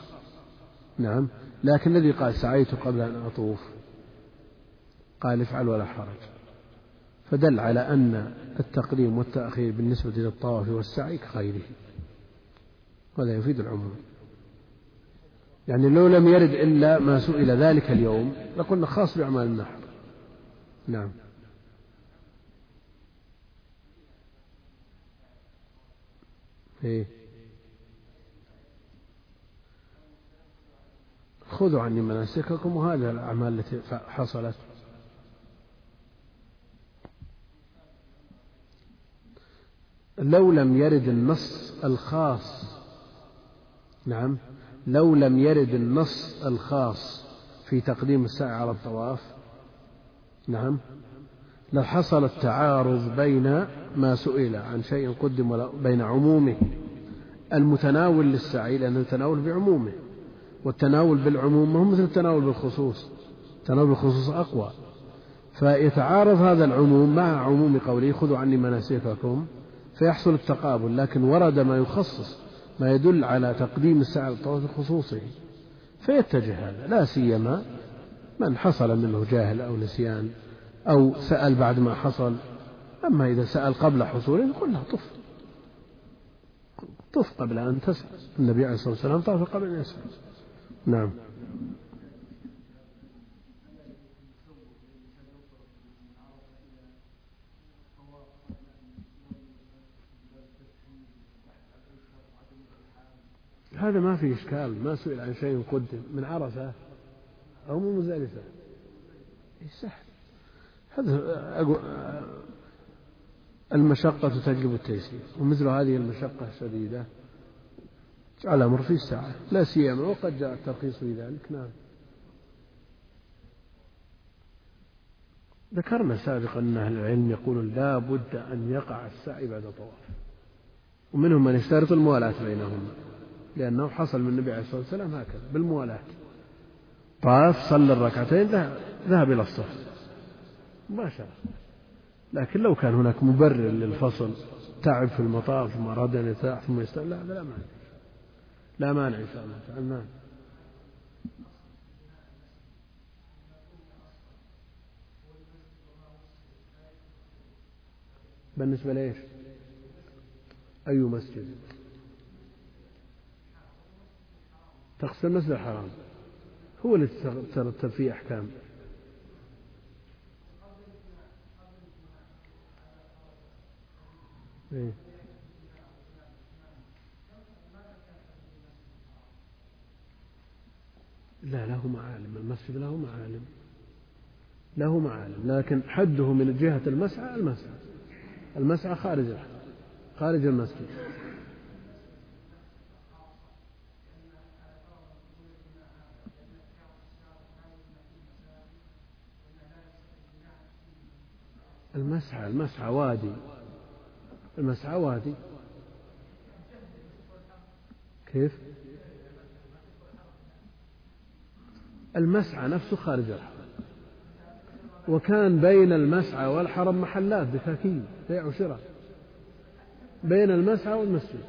نعم. لكن الذي قال سعيت قبل أن أطوف قال افعل ولا حرج. فدل على أن التقديم والتأخير بالنسبة للطواف والسعي كغيره وهذا يفيد العموم. يعني لو لم يرد إلا ما سئل ذلك اليوم لقلنا خاص بأعمال النحر. نعم. إيه. خذوا عني مناسككم وهذه الأعمال التي حصلت. لو لم يرد النص الخاص نعم لو لم يرد النص الخاص في تقديم السعي على الطواف نعم لحصل التعارض بين ما سئل عن شيء قدم بين عمومه المتناول للسعي لأن التناول بعمومه والتناول بالعموم ما هو مثل التناول بالخصوص التناول بالخصوص أقوى. فيتعارض هذا العموم مع عموم قوله خذوا عني مناسككم. فيحصل التقابل لكن ورد ما يخصص ما يدل على تقديم السعي على الطواف بخصوصه. فيتجه هذا لا سيما من حصل منه جاهل أو نسيان أو سأل بعد ما حصل. أما إذا سأل قبل حصوله نقول له طف. طف قبل أن تسأل. النبي عليه الصلاة والسلام طاف قبل أن يسأل. نعم. هذا ما في إشكال ما سئل عن شيء قدم من عرفة أو من مزدلفة. سهل هذا المشقة تجلب التيسير ومثل هذه المشقة الشديدة جعل الأمر في الساعة لا سيما وقد جاء الترخيص في ذلك. نعم. ذكرنا سابقا أن أهل العلم يقولون لا بد أن يقع السعي بعد طواف ومنهم من يشترط الموالاة بينهما. لأنه حصل من النبي عليه الصلاة والسلام هكذا بالموالاة. طاف صلى الركعتين ذهب إلى الصف. مباشرة لكن لو كان هناك مبرر للفصل تعب في المطاف ثم أراد أن يرتاح ثم يستمع لا هذا لا مانع. لا مانع إن شاء الله. تعالى نعم. بالنسبة لإيش؟ أي مسجد؟ تقصد المسجد الحرام. هو الذي ترتب فيه أحكام. إيه؟ لا له معالم. المسجد له معالم. له معالم. لكن حده من جهة المسعى المسعى. المسعى خارج خارج المسجد. المسعى المسعى وادي. المسعى وادي. كيف؟ المسعى نفسه خارج الحرم. وكان بين المسعى والحرم محلات بكاكين بيع وشراء. بين المسعى والمسجد.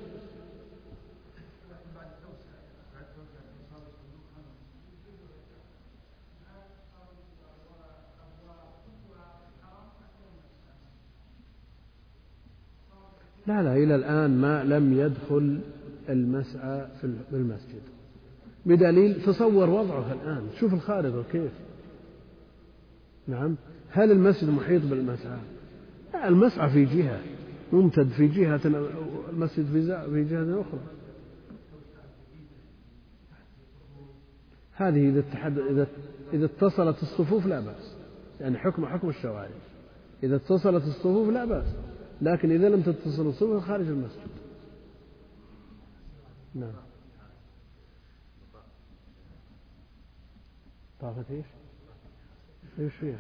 لا لا إلى الآن ما لم يدخل المسعى في المسجد بدليل تصور وضعه الآن. شوف الخارطة كيف. نعم. هل المسجد محيط بالمسعى؟ لا المسعى في جهة. ممتد في جهة المسجد في جهة أخرى. هذه إذا اتحد إذا إذا اتصلت الصفوف لا بأس. يعني حكم حكم الشوارع. إذا اتصلت الصفوف لا بأس. لكن إذا لم تتصل الصبح خارج المسجد نعم طافت إيش؟ إيش فيها؟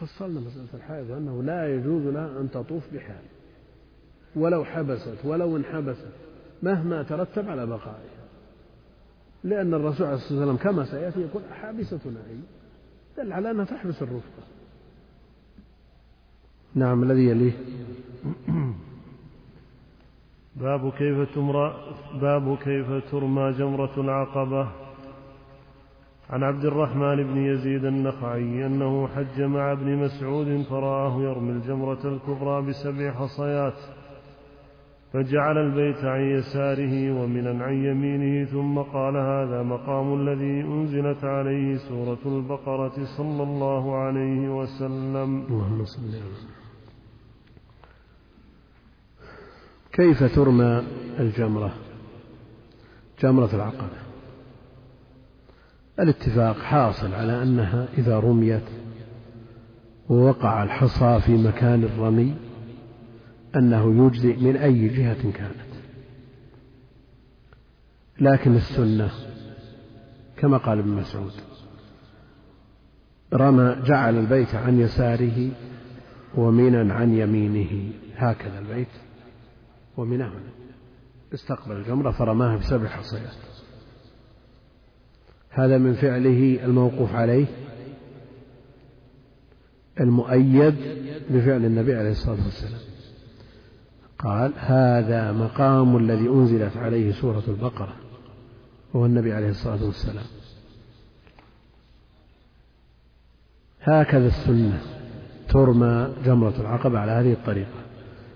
فصلنا مسألة الحائض أنه لا يجوز لها أن تطوف بحال ولو حبست ولو انحبست مهما ترتب على بقائها لأن الرسول عليه الصلاة والسلام كما سيأتي يقول حابستنا هي دل على أنها تحبس الرفقة. نعم الذي يليه. باب كيف تمرى باب كيف ترمى جمرة العقبة. عن عبد الرحمن بن يزيد النخعي أنه حج مع ابن مسعود فرآه يرمي الجمرة الكبرى بسبع حصيات. فجعل البيت عن يساره ومنا عن يمينه ثم قال هذا مقام الذي أنزلت عليه سورة البقرة صلى الله عليه وسلم. اللهم صل كيف ترمى الجمرة؟ جمرة العقبة. الاتفاق حاصل على أنها إذا رميت ووقع الحصى في مكان الرمي أنه يجزئ من أي جهة كانت. لكن السنة كما قال ابن مسعود رمى جعل البيت عن يساره ومنا عن يمينه. هكذا البيت ومنى هنا استقبل الجمرة فرماها بسبع حصيات. هذا من فعله الموقوف عليه المؤيد بفعل النبي عليه الصلاة والسلام. قال هذا مقام الذي أنزلت عليه سورة البقرة وهو النبي عليه الصلاة والسلام. هكذا السنة ترمى جمرة العقبة على هذه الطريقة.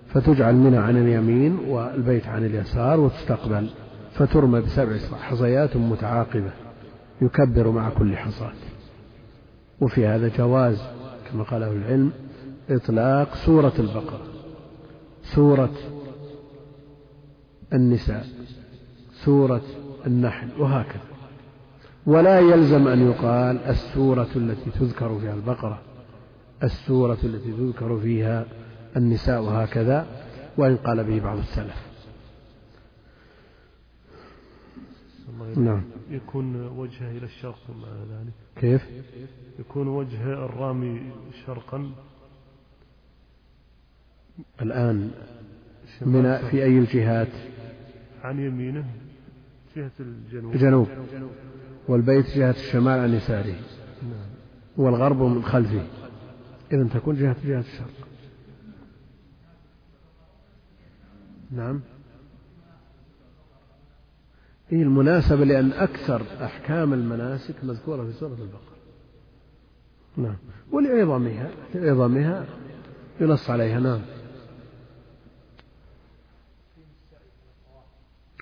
فتجعل منى عن اليمين والبيت عن اليسار وتستقبل. فترمى بسبع حصيات متعاقبة يكبر مع كل حصاة. وفي هذا جواز كما قاله العلم إطلاق سورة البقرة. سورة النساء سورة النحل وهكذا. ولا يلزم أن يقال السورة التي تذكر فيها البقرة السورة التي تذكر فيها النساء هكذا وإن قال به بعض السلف. نعم. يكون وجهه إلى الشرق مع ذلك. كيف؟ يكون وجه الرامي شرقا. الآن من في أي الجهات؟ عن يمينه جهة الجنوب. الجنوب. والبيت جهة الشمال عن يساره نعم. والغرب من خلفه. إذا تكون جهة جهة الشرق. نعم. هي المناسبة لأن أكثر أحكام المناسك مذكورة في سورة البقرة. نعم. ولعظمها لعظمها ينص عليها. نعم.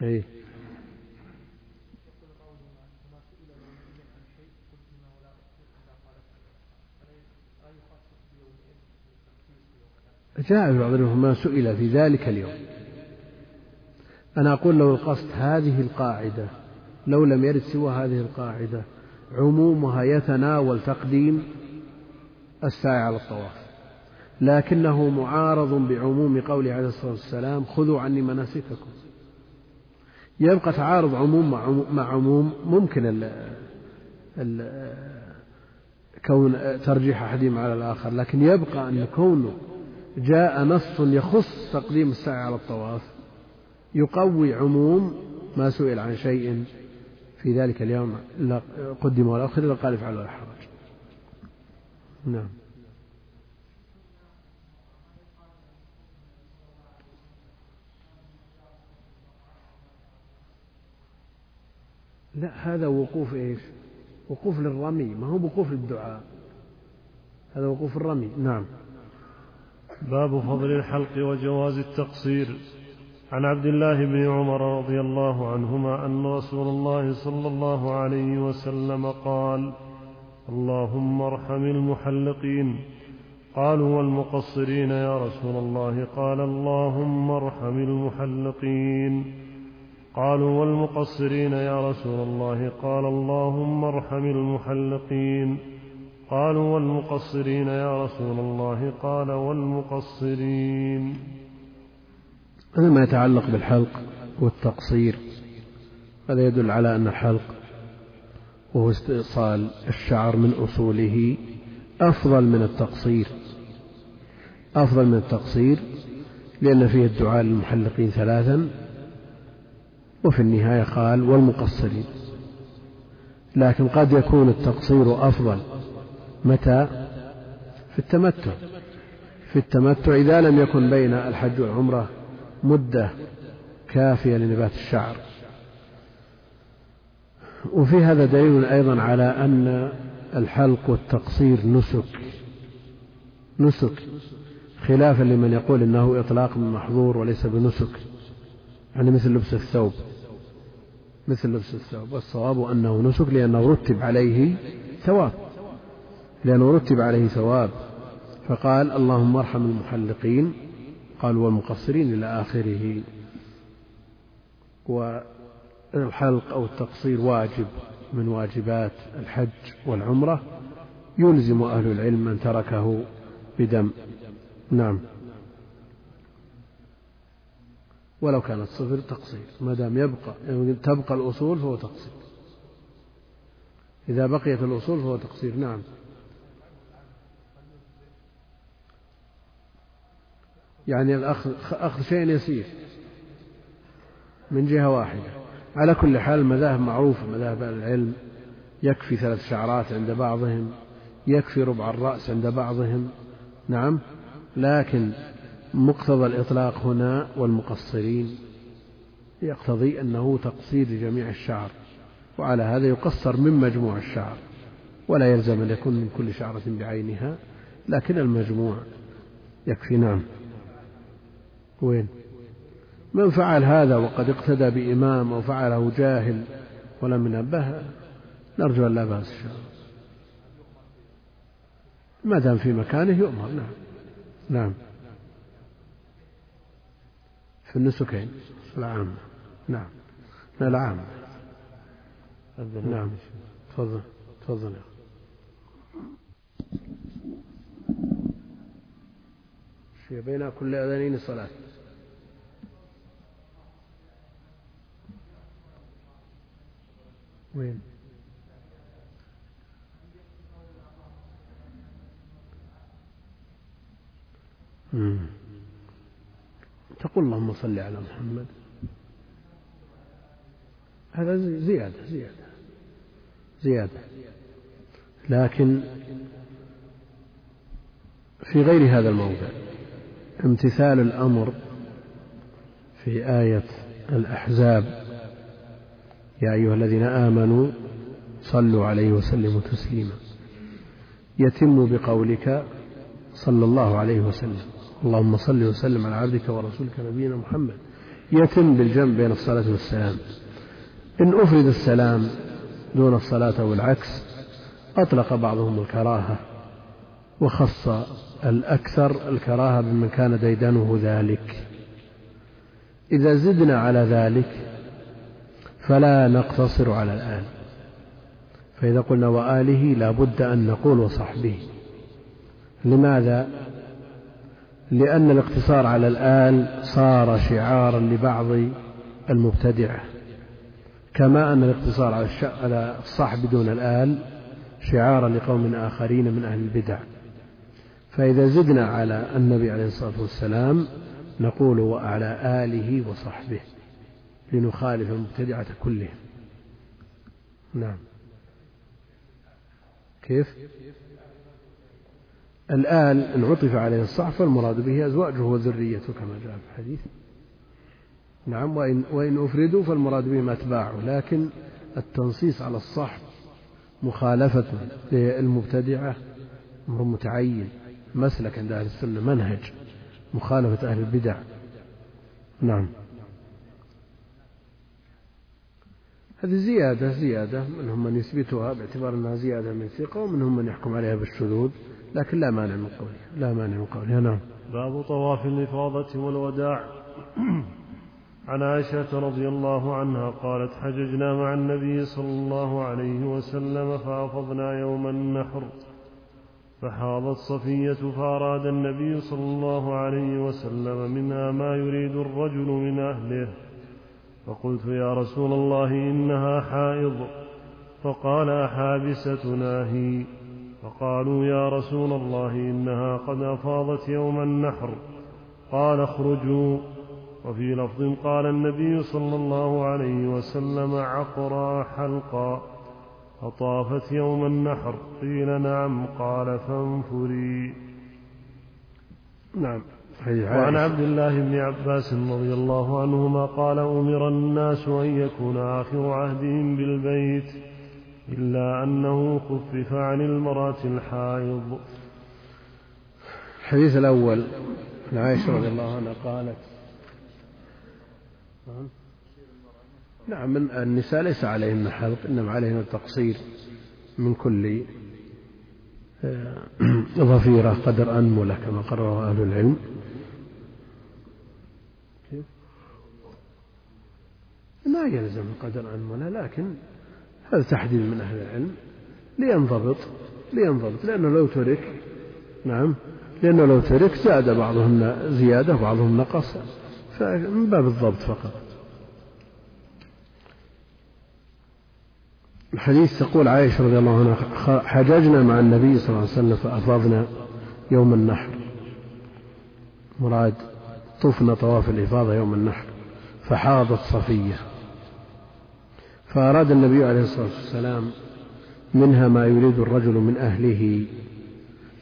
أي جاء في بعض ما سئل في ذلك اليوم. أنا أقول لو القصد هذه القاعدة لو لم يرد سوى هذه القاعدة عمومها يتناول تقديم الساعي على الطواف. لكنه معارض بعموم قوله عليه الصلاة والسلام خذوا عني مناسككم. يبقى تعارض عموم مع عموم ممكن ال ال كون ترجيح أحدهما على الآخر لكن يبقى أن كونه جاء نص يخص تقديم السعي على الطواف يقوي عموم ما سئل عن شيء في ذلك اليوم قدم ولا أخر إلا قال افعل ولا حرج. نعم. لا هذا وقوف إيش؟ وقوف للرمي ما هو وقوف للدعاء. هذا وقوف الرمي نعم. باب فضل الحلق وجواز التقصير. عن عبد الله بن عمر رضي الله عنهما أن رسول الله صلى الله عليه وسلم قال اللهم ارحم المحلقين قالوا والمقصرين يا رسول الله قال اللهم ارحم المحلقين قالوا والمقصرين يا رسول الله قال اللهم ارحم المحلقين. قالوا والمقصرين يا رسول الله قال والمقصرين. هذا ما يتعلق بالحلق والتقصير. هذا يدل على أن الحلق وهو استئصال الشعر من أصوله أفضل من التقصير. أفضل من التقصير لأن فيه الدعاء للمحلقين ثلاثا وفي النهاية قال والمقصرين. لكن قد يكون التقصير أفضل. متى؟ في التمتع. في التمتع إذا لم يكن بين الحج والعمرة مدة كافية لنبات الشعر. وفي هذا دليل أيضا على أن الحلق والتقصير نسك. نسك. خلافا لمن يقول إنه إطلاق محظور وليس بنسك. يعني مثل لبس الثوب. مثل لبس الثوب والصواب أنه نسك لأنه رتب عليه ثواب. لأنه رتب عليه ثواب. فقال اللهم ارحم المحلقين. قال والمقصرين إلى آخره. والحلق أو التقصير واجب من واجبات الحج والعمرة. يلزم أهل العلم من تركه بدم. نعم. ولو كانت صفر تقصير ما دام يبقى يعني تبقى الأصول فهو تقصير. إذا بقيت الأصول فهو تقصير نعم. يعني الأخذ أخذ شيء يسير من جهة واحدة. على كل حال المذاهب معروفة مذاهب العلم يكفي ثلاث شعرات عند بعضهم يكفي ربع الرأس عند بعضهم نعم. لكن مقتضى الإطلاق هنا والمقصرين. يقتضي أنه تقصير لجميع الشعر وعلى هذا يقصر من مجموع الشعر ولا يلزم أن يكون من كل شعرة بعينها لكن المجموع يكفي. نعم. وين؟ من فعل هذا وقد اقتدى بإمام أو فعله جاهل ولم ينبه نرجو أن لا بأس. إن شاء الله ما دام في مكانه يؤمر. نعم. نعم. في النسكين. العام. نعم. لا العام. نعم. تفضل. تفضل يا شيء بين كل أذانين صلاة وين؟ تقول اللهم صل على محمد. هذا زيادة زيادة زيادة. لكن في غير هذا الموضع امتثال الأمر في آية الأحزاب. يا أيها الذين آمنوا صلوا عليه وسلموا تسليما. يتم بقولك صلى الله عليه وسلم. اللهم صل وسلم على عبدك ورسولك نبينا محمد يتم بالجمع بين الصلاة والسلام. إن أفرد السلام دون الصلاة أو العكس أطلق بعضهم الكراهة وخص الأكثر الكراهة بمن كان ديدنه ذلك. إذا زدنا على ذلك فلا نقتصر على الآن. فإذا قلنا وآله لا بد أن نقول وصحبه. لماذا؟ لأن الاقتصار على الآل صار شعارا لبعض المبتدعة. كما أن الاقتصار على الصح بدون الآل شعارا لقوم آخرين من أهل البدع. فإذا زدنا على النبي عليه الصلاة والسلام نقول وعلى آله وصحبه لنخالف المبتدعة كلهم. نعم. كيف؟ الآن إن عطف عليه الصح فالمراد به أزواجه وذريته كما جاء في الحديث. نعم وإن, وإن أفردوا فالمراد بهم أتباعه لكن التنصيص على الصح مخالفة للمبتدعة أمر متعين مسلك عند أهل السنة منهج مخالفة أهل البدع. نعم. هذه زيادة زيادة منهم من يثبتها باعتبار أنها زيادة من ثقة ومنهم من يحكم عليها بالشذوذ. لكن لا مانع من قولها لا مانع من قولها نعم. باب طواف الإفاضة والوداع. عن عائشة رضي الله عنها قالت حججنا مع النبي صلى الله عليه وسلم فأفضنا يوم النحر فحاضت صفية فأراد النبي صلى الله عليه وسلم منها ما يريد الرجل من أهله. فقلت يا رسول الله إنها حائض. فقال أحابستنا هي. فقالوا يا رسول الله إنها قد أفاضت يوم النحر. قال اخرجوا. وفي لفظ قال النبي صلى الله عليه وسلم عقرى حلقا. فطافت يوم النحر. قيل نعم. قال فانفري. نعم. وعن عبد الله بن عباس رضي الله عنهما قال أمر الناس أن يكون آخر عهدهم بالبيت. إلا أنه خفف عن المرأة الحائض. الحديث الأول عن عائشة رضي الله عنها قالت نعم النساء ليس عليهن حلق إنما عليهن التقصير من كل آه، ظفيرة قدر أنملة كما قرره أهل العلم. ما يلزم قدر أنملة لكن هذا تحديد من أهل العلم. لينضبط لينضبط لأنه لو ترك نعم لأنه لو ترك زاد بعضهم زيادة وبعضهم نقص فمن باب الضبط فقط. الحديث تقول عائشة رضي الله عنها حججنا مع النبي صلى الله عليه وسلم فأفاضنا يوم النحر. مراد طفنا طواف الإفاضة يوم النحر فحاضت صفية. فأراد النبي عليه الصلاة والسلام منها ما يريد الرجل من أهله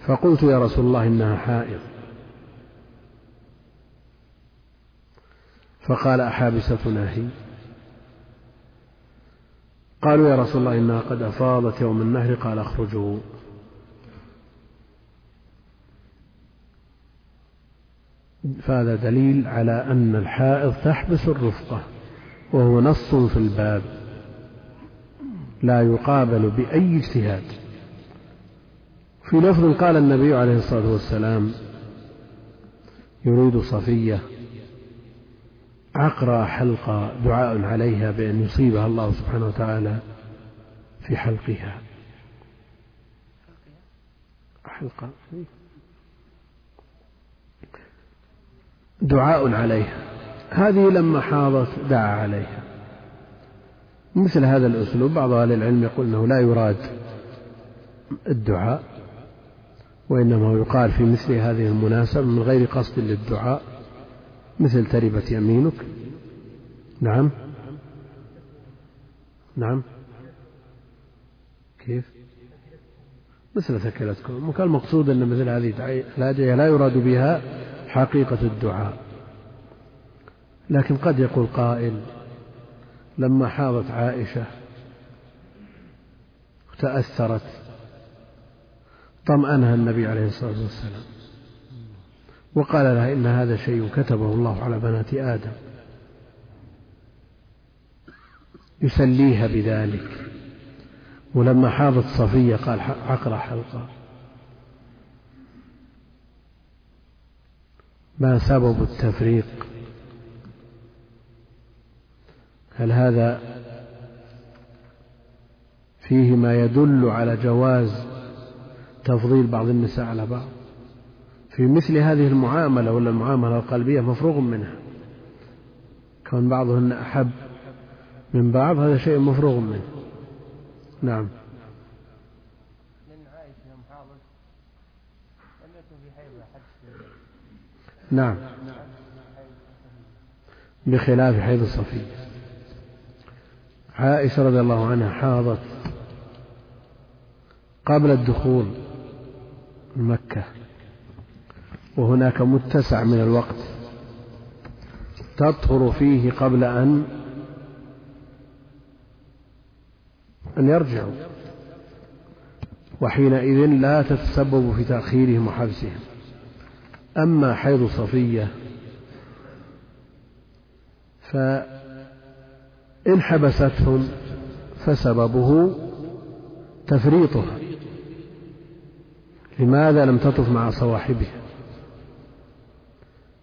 فقلت يا رسول الله إنها حائض. فقال أحابستنا هي؟ قالوا يا رسول الله إنها قد أفاضت يوم النهر قال اخرجوا. فهذا دليل على أن الحائض تحبس الرفقة وهو نص في الباب. لا يقابل بأي اجتهاد. في لفظ قال النبي عليه الصلاة والسلام يريد صفية عقرى حلقة دعاء عليها بأن يصيبها الله سبحانه وتعالى في حلقها. حلقة. دعاء عليها. هذه لما حاضت دعا عليها. مثل هذا الأسلوب بعض أهل العلم يقول أنه لا يراد الدعاء وإنما يقال في مثل هذه المناسبة من غير قصد للدعاء مثل تربت يمينك. نعم. نعم. كيف؟ مثل ثكلتكم وكان المقصود أن مثل هذه الأدعية لا يراد بها حقيقة الدعاء. لكن قد يقول قائل لما حاضت عائشة تأثرت طمأنها النبي عليه الصلاة والسلام وقال لها إن هذا شيء كتبه الله على بنات آدم يسليها بذلك ولما حاضت صفية قال عقر حلقة ما سبب التفريق هل هذا فيه ما يدل على جواز تفضيل بعض النساء على بعض؟ في مثل هذه المعاملة ولا المعاملة القلبية مفروغ منها. كون بعضهن أحب من بعض هذا شيء مفروغ منه. نعم. نعم. بخلاف حيض الصفية عائشة رضي الله عنها حاضت قبل الدخول مكة وهناك متسع من الوقت تطهر فيه قبل أن أن يرجعوا وحينئذ لا تتسبب في تأخيرهم وحبسهم. أما حيض صفية فإن حبستهم فسببه تفريطها لماذا لم تطف مع صواحبها؟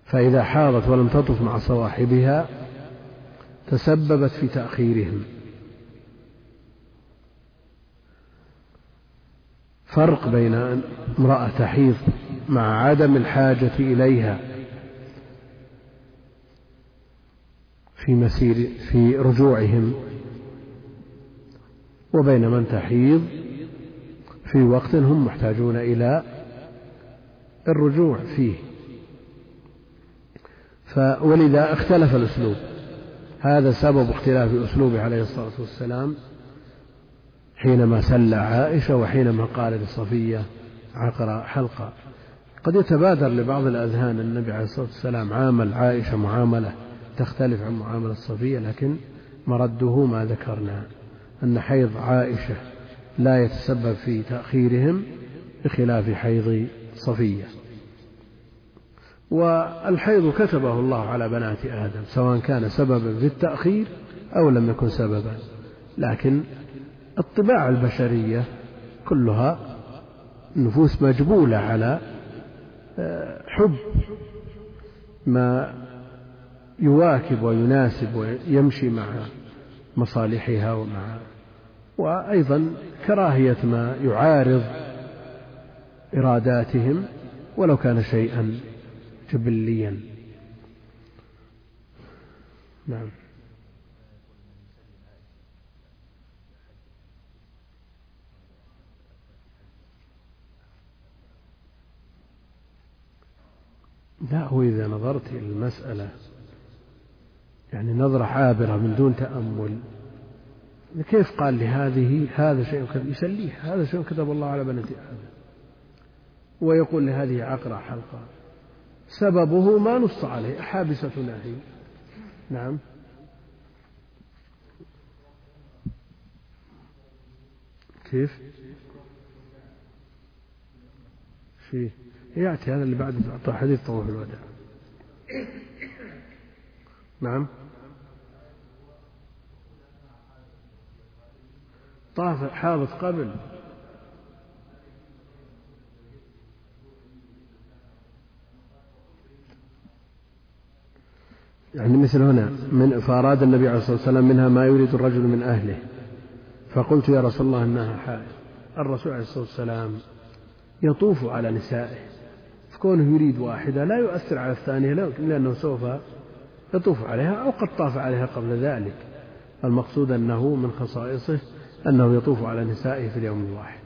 فإذا حاضت ولم تطف مع صواحبها تسببت في تأخيرهم. فرق بين امرأة تحيض مع عدم الحاجة إليها في مسير في رجوعهم. وبين من تحيض في وقت هم محتاجون إلى الرجوع فيه. ولذا اختلف الأسلوب. هذا سبب اختلاف أسلوبه عليه الصلاة والسلام حينما سلى عائشة وحينما قال لصفية عقر حلقة. قد يتبادر لبعض الأذهان النبي عليه الصلاة والسلام عامل عائشة معاملة تختلف عن معاملة صفية لكن مرده ما ذكرنا أن حيض عائشة لا يتسبب في تأخيرهم بخلاف حيض صفية والحيض كتبه الله على بنات آدم سواء كان سببا في التأخير أو لم يكن سببا. لكن الطباع البشرية كلها نفوس مجبولة على آه، حب. ما يواكب ويناسب ويمشي مع مصالحها ومع وأيضا كراهية ما يعارض إراداتهم ولو كان شيئا جبليا. نعم. لا هو إذا نظرت إلى المسألة يعني نظرة عابرة من دون تأمل. كيف قال لهذه هذا شيء يسليه. هذا شيء كتب الله على بنات آدم. ويقول لهذه عقرة حلقة. سببه ما نص عليه. حابسة نهي نعم. كيف؟ فيه يأتي هذا اللي بعد حديث طواف الوداع. نعم. طاف حاضت قبل. يعني مثل هنا من فأراد النبي عليه الصلاة والسلام منها ما يريد الرجل من أهله. فقلت يا رسول الله إنها حائض. الرسول عليه الصلاة والسلام يطوف على نسائه. فكونه يريد واحدة لا يؤثر على الثانية لأنه سوف يطوف عليها أو قد طاف عليها قبل ذلك. المقصود أنه من خصائصه أنه يطوف على نسائه في اليوم الواحد.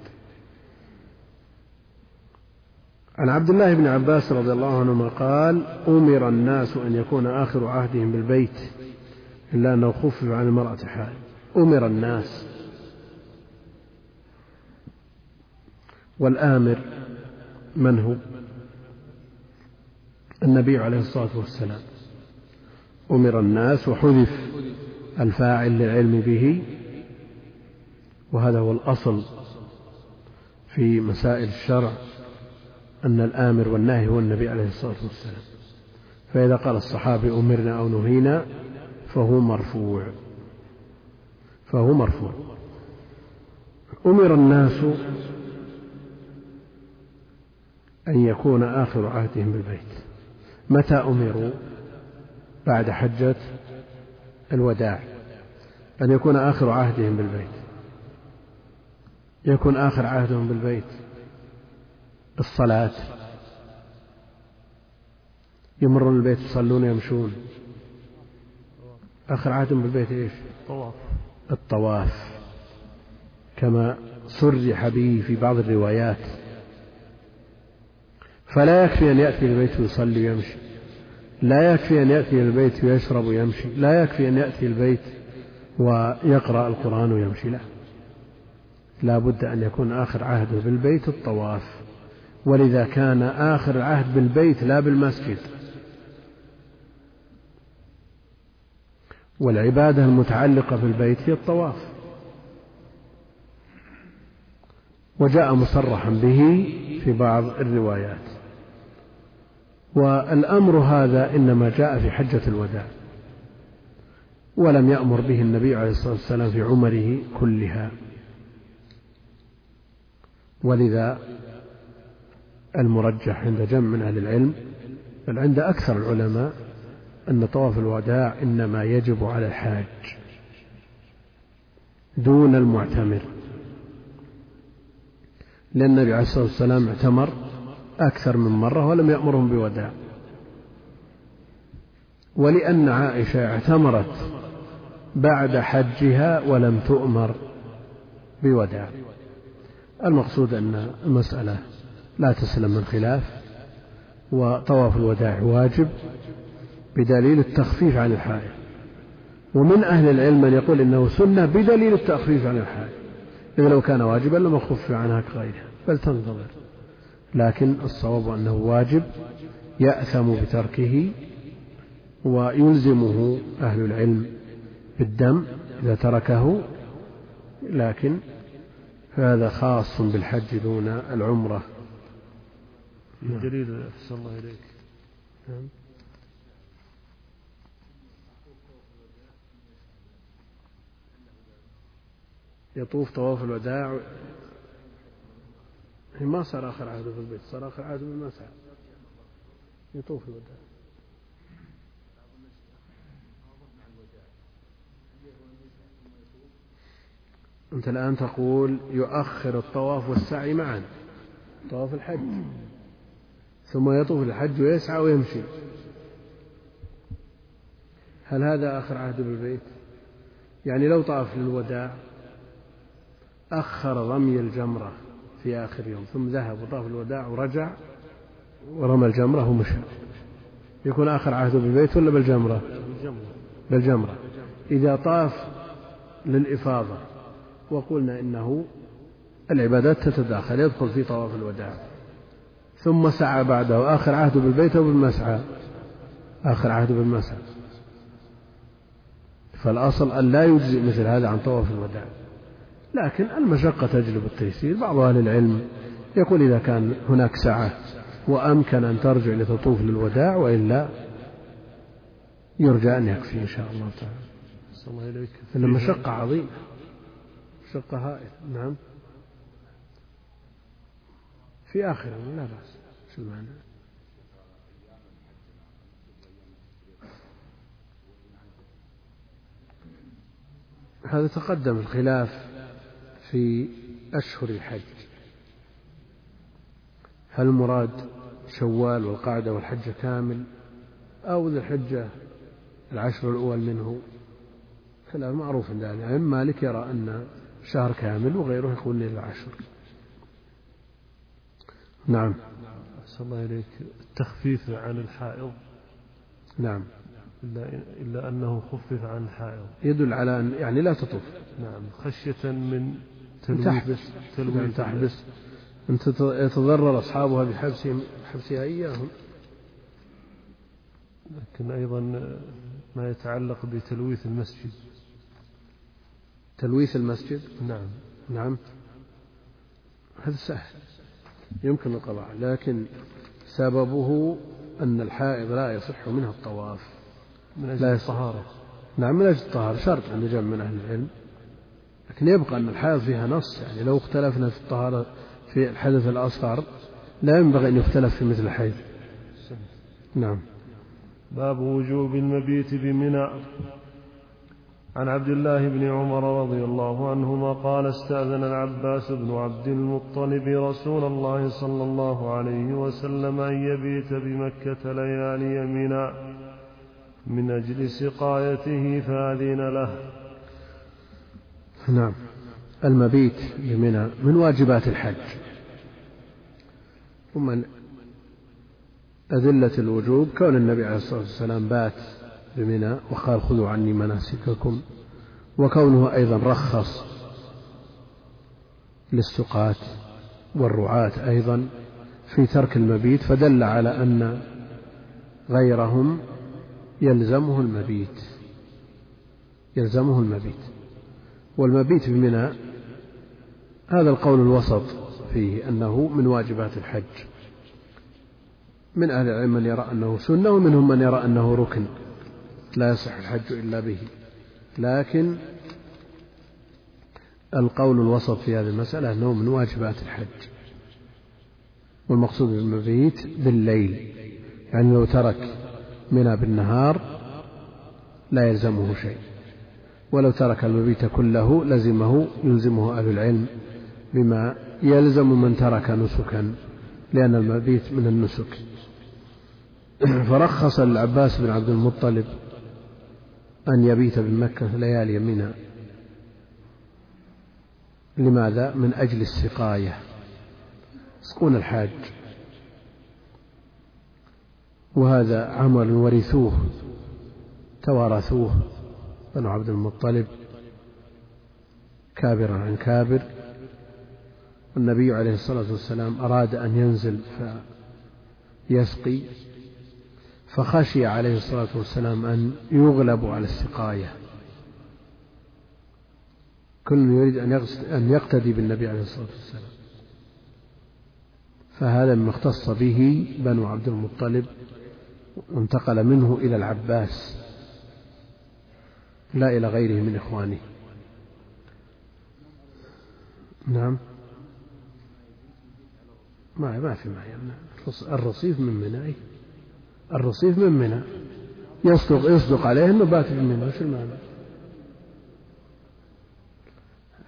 عن عبد الله بن عباس رضي الله عنهما قال أمر الناس أن يكون آخر عهدهم بالبيت إلا أنه خفف عن المرأة حال. أمر الناس. والآمر من هو؟ النبي عليه الصلاة والسلام. أمر الناس وحذف الفاعل للعلم به وهذا هو الأصل في مسائل الشرع أن الآمر والناهي هو النبي عليه الصلاة والسلام. فإذا قال الصحابي أمرنا أو نهينا فهو مرفوع. فهو مرفوع. أمر الناس أن يكون آخر عهدهم بالبيت. متى أمروا؟ بعد حجة الوداع. أن يكون آخر عهدهم بالبيت. يكون آخر عهدهم بالبيت الصلاة يمرون البيت يصلون يمشون. آخر عهدهم بالبيت إيش؟ الطواف. الطواف. كما صرح به في بعض الروايات. فلا يكفي أن يأتي البيت ويصلي ويمشي. لا يكفي أن يأتي البيت ويشرب ويمشي. لا يكفي أن يأتي البيت ويقرأ القرآن ويمشي. لا. لا بد أن يكون آخر عهده بالبيت الطواف. ولذا كان آخر العهد بالبيت لا بالمسجد. والعبادة المتعلقة بالبيت هي الطواف. وجاء مصرحا به في بعض الروايات. والأمر هذا إنما جاء في حجة الوداع. ولم يأمر به النبي عليه الصلاة والسلام في عمره كلها. ولذا المرجح عند جمع من أهل العلم بل عند أكثر العلماء أن طواف الوداع إنما يجب على الحاج دون المعتمر. لأن النبي عليه الصلاة والسلام اعتمر أكثر من مرة ولم يأمرهم بوداع. ولأن عائشة اعتمرت بعد حجها ولم تؤمر بوداع. المقصود أن المسألة لا تسلم من خلاف وطواف الوداع واجب بدليل التخفيف عن الحائل ومن أهل العلم من يقول إنه سنة بدليل التخفيف عن الحائل إذا لو كان واجبا لما خفف عنها كغيرها بل تنتظر. لكن الصواب أنه واجب يأثم بتركه ويلزمه أهل العلم بالدم إذا تركه لكن هذا خاص بالحج دون العمرة. دليل أحسن الله إليك. نعم. يطوف طواف الوداع. ما صار آخر عهده في البيت؟ صار آخر عهده بالمسعى يطوف الوداع. أنت الآن تقول يؤخر الطواف والسعي معا. طواف الحج. ثم يطوف الحج ويسعى ويمشي. هل هذا آخر عهد بالبيت؟ يعني لو طاف للوداع أخر رمي الجمرة في آخر يوم ثم ذهب وطاف الوداع ورجع ورمى الجمرة ومشى. يكون آخر عهده بالبيت ولا بالجمرة. بالجمرة. إذا طاف للإفاضة وقلنا إنه العبادات تتداخل يدخل في طواف الوداع. ثم سعى بعده آخر عهده بالبيت أو بالمسعى؟ آخر عهده بالمسعى. فالأصل أن لا يجزئ مثل هذا عن طواف الوداع. لكن المشقة تجلب التيسير. بعض أهل العلم يقول إذا كان هناك سعة وأمكن أن ترجع لتطوف للوداع وإلا يرجى أن يكفي إن شاء الله تعالى. الله إليك إن المشقة عظيمة. هائلة نعم. في آخرة لا بأس. شو المعنى؟ هذا تقدم الخلاف في أشهر الحج. هل المراد شوال والقعدة والحج كامل أو ذي الحجة العشر الأول منه؟ خلاف معروف عند أهل مالك يرى أن شهر كامل وغيره يقول ليلة العشر. نعم. أحسن الله إليك. التخفيف عن الحائض. نعم. إلا, إلا أنه خفف عن الحائض. يدل على أن يعني لا تطوف. نعم. خشية من تلويث تحبس. تلويث تحبس. أن يتضرر أصحابها بحبسهم حبسها إياهم. لكن أيضا ما يتعلق بتلويث المسجد. تلويث المسجد؟ نعم. نعم. هذا سهل. يمكن القضاء لكن سببه أن الحائض لا يصح منها الطواف. من أجل الطهارة. نعم من أجل الطهارة شرط عند جمع من أهل العلم. لكن يبقى أن الحائض فيها نص. يعني لو اختلفنا في الطهارة في الحدث الأصغر لا ينبغي أن يختلف في مثل الحيض. نعم. باب وجوب المبيت بمنى. عن عبد الله بن عمر رضي الله عنهما قال استأذن العباس بن عبد المطلب رسول الله صلى الله عليه وسلم أن يبيت بمكة ليالي منى من أجل سقايته فأذن له. نعم. المبيت بمنى من واجبات الحج. ومن أدلة الوجوب كون النبي عليه الصلاة والسلام بات بمنى وقال خذوا عني مناسككم وكونه أيضا رخص للسقاة والرعاة أيضا في ترك المبيت فدل على أن غيرهم يلزمه المبيت يلزمه المبيت. والمبيت بمنى هذا القول الوسط فيه أنه من واجبات الحج. من أهل العلم من يرى أنه سنة ومنهم من يرى أنه ركن. لا يصح الحج إلا به. لكن القول الوسط في هذه المسألة أنه من واجبات الحج. والمقصود بالمبيت بالليل. يعني لو ترك منى بالنهار لا يلزمه شيء. ولو ترك المبيت كله لزمه يلزمه أهل العلم بما يلزم من ترك نسكا لأن المبيت من النسك. فرخص العباس بن عبد المطلب أن يبيت بمكة ليالي منى. لماذا؟ من أجل السقاية. يسقون الحاج. وهذا عمل ورثوه توارثوه. بنو عبد المطلب. كابرا عن كابر. والنبي عليه الصلاة والسلام أراد أن ينزل فيسقي. فخشي عليه الصلاة والسلام أن يغلبوا على السقاية. كل يريد أن يقتدي بالنبي عليه الصلاة والسلام. فهذا مما اختص به بنو عبد المطلب وانتقل منه إلى العباس لا إلى غيره من إخوانه. نعم. ما ما في معي الرصيف من منى الرصيف من منى. يصدق يصدق عليه إنه بات من منى وش المعنى؟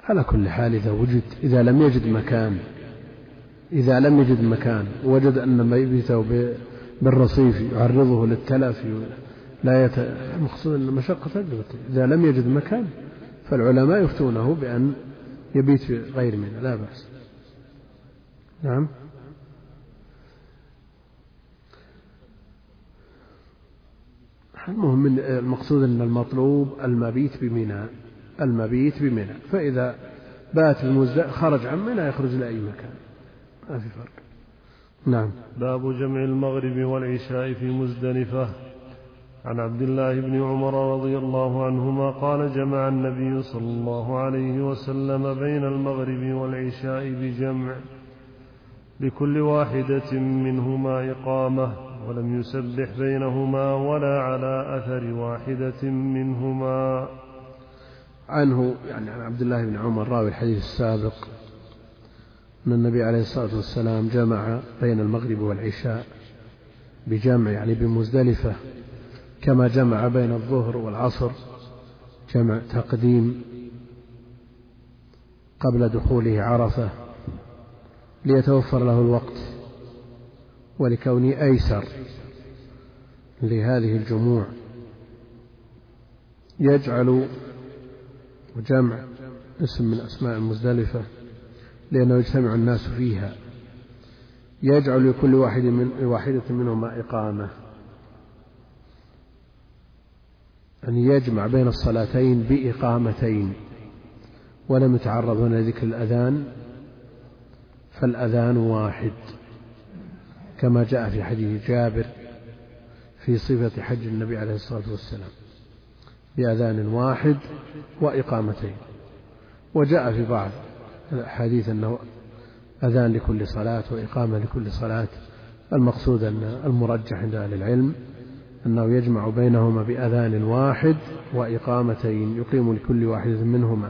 على كل حال إذا وجد إذا لم يجد مكان إذا لم يجد مكان وجد أن ميته بالرصيف يعرضه للتلف لا يت... المقصود أن تجربة. إذا لم يجد مكان فالعلماء يفتونه بأن يبيت في غير منه لا بأس. نعم؟ المهم من المقصود أن المطلوب المبيت بمنى المبيت بمنى. فإذا بات بمزدلفة خرج عن منى يخرج لأي مكان؟ ما في فرق. نعم. باب جمع المغرب والعشاء في مزدلفة. عن عبد الله بن عمر رضي الله عنهما قال جمع النبي صلى الله عليه وسلم بين المغرب والعشاء بجمع لكل واحدة منهما إقامة. ولم يسبح بينهما ولا على أثر واحدة منهما. عنه يعني عن عبد الله بن عمر راوي الحديث السابق أن النبي عليه الصلاة والسلام جمع بين المغرب والعشاء بجمع يعني بمزدلفة كما جمع بين الظهر والعصر جمع تقديم قبل دخوله عرفة ليتوفر له الوقت. ولكونه أيسر لهذه الجموع. يجعل وجمع اسم من أسماء مزدلفة لأنه يجتمع الناس فيها. يجعل لكل واحد من واحدة منهما إقامة. أن يجمع بين الصلاتين بإقامتين. ولم يتعرض هنا لذكر الأذان فالأذان واحد. كما جاء في حديث جابر في صفة حج النبي عليه الصلاة والسلام بأذان واحد وإقامتين. وجاء في بعض الأحاديث أنه أذان لكل صلاة وإقامة لكل صلاة. المقصود أن المرجح عند أهل العلم أنه يجمع بينهما بأذان واحد وإقامتين يقيم لكل واحدة منهما.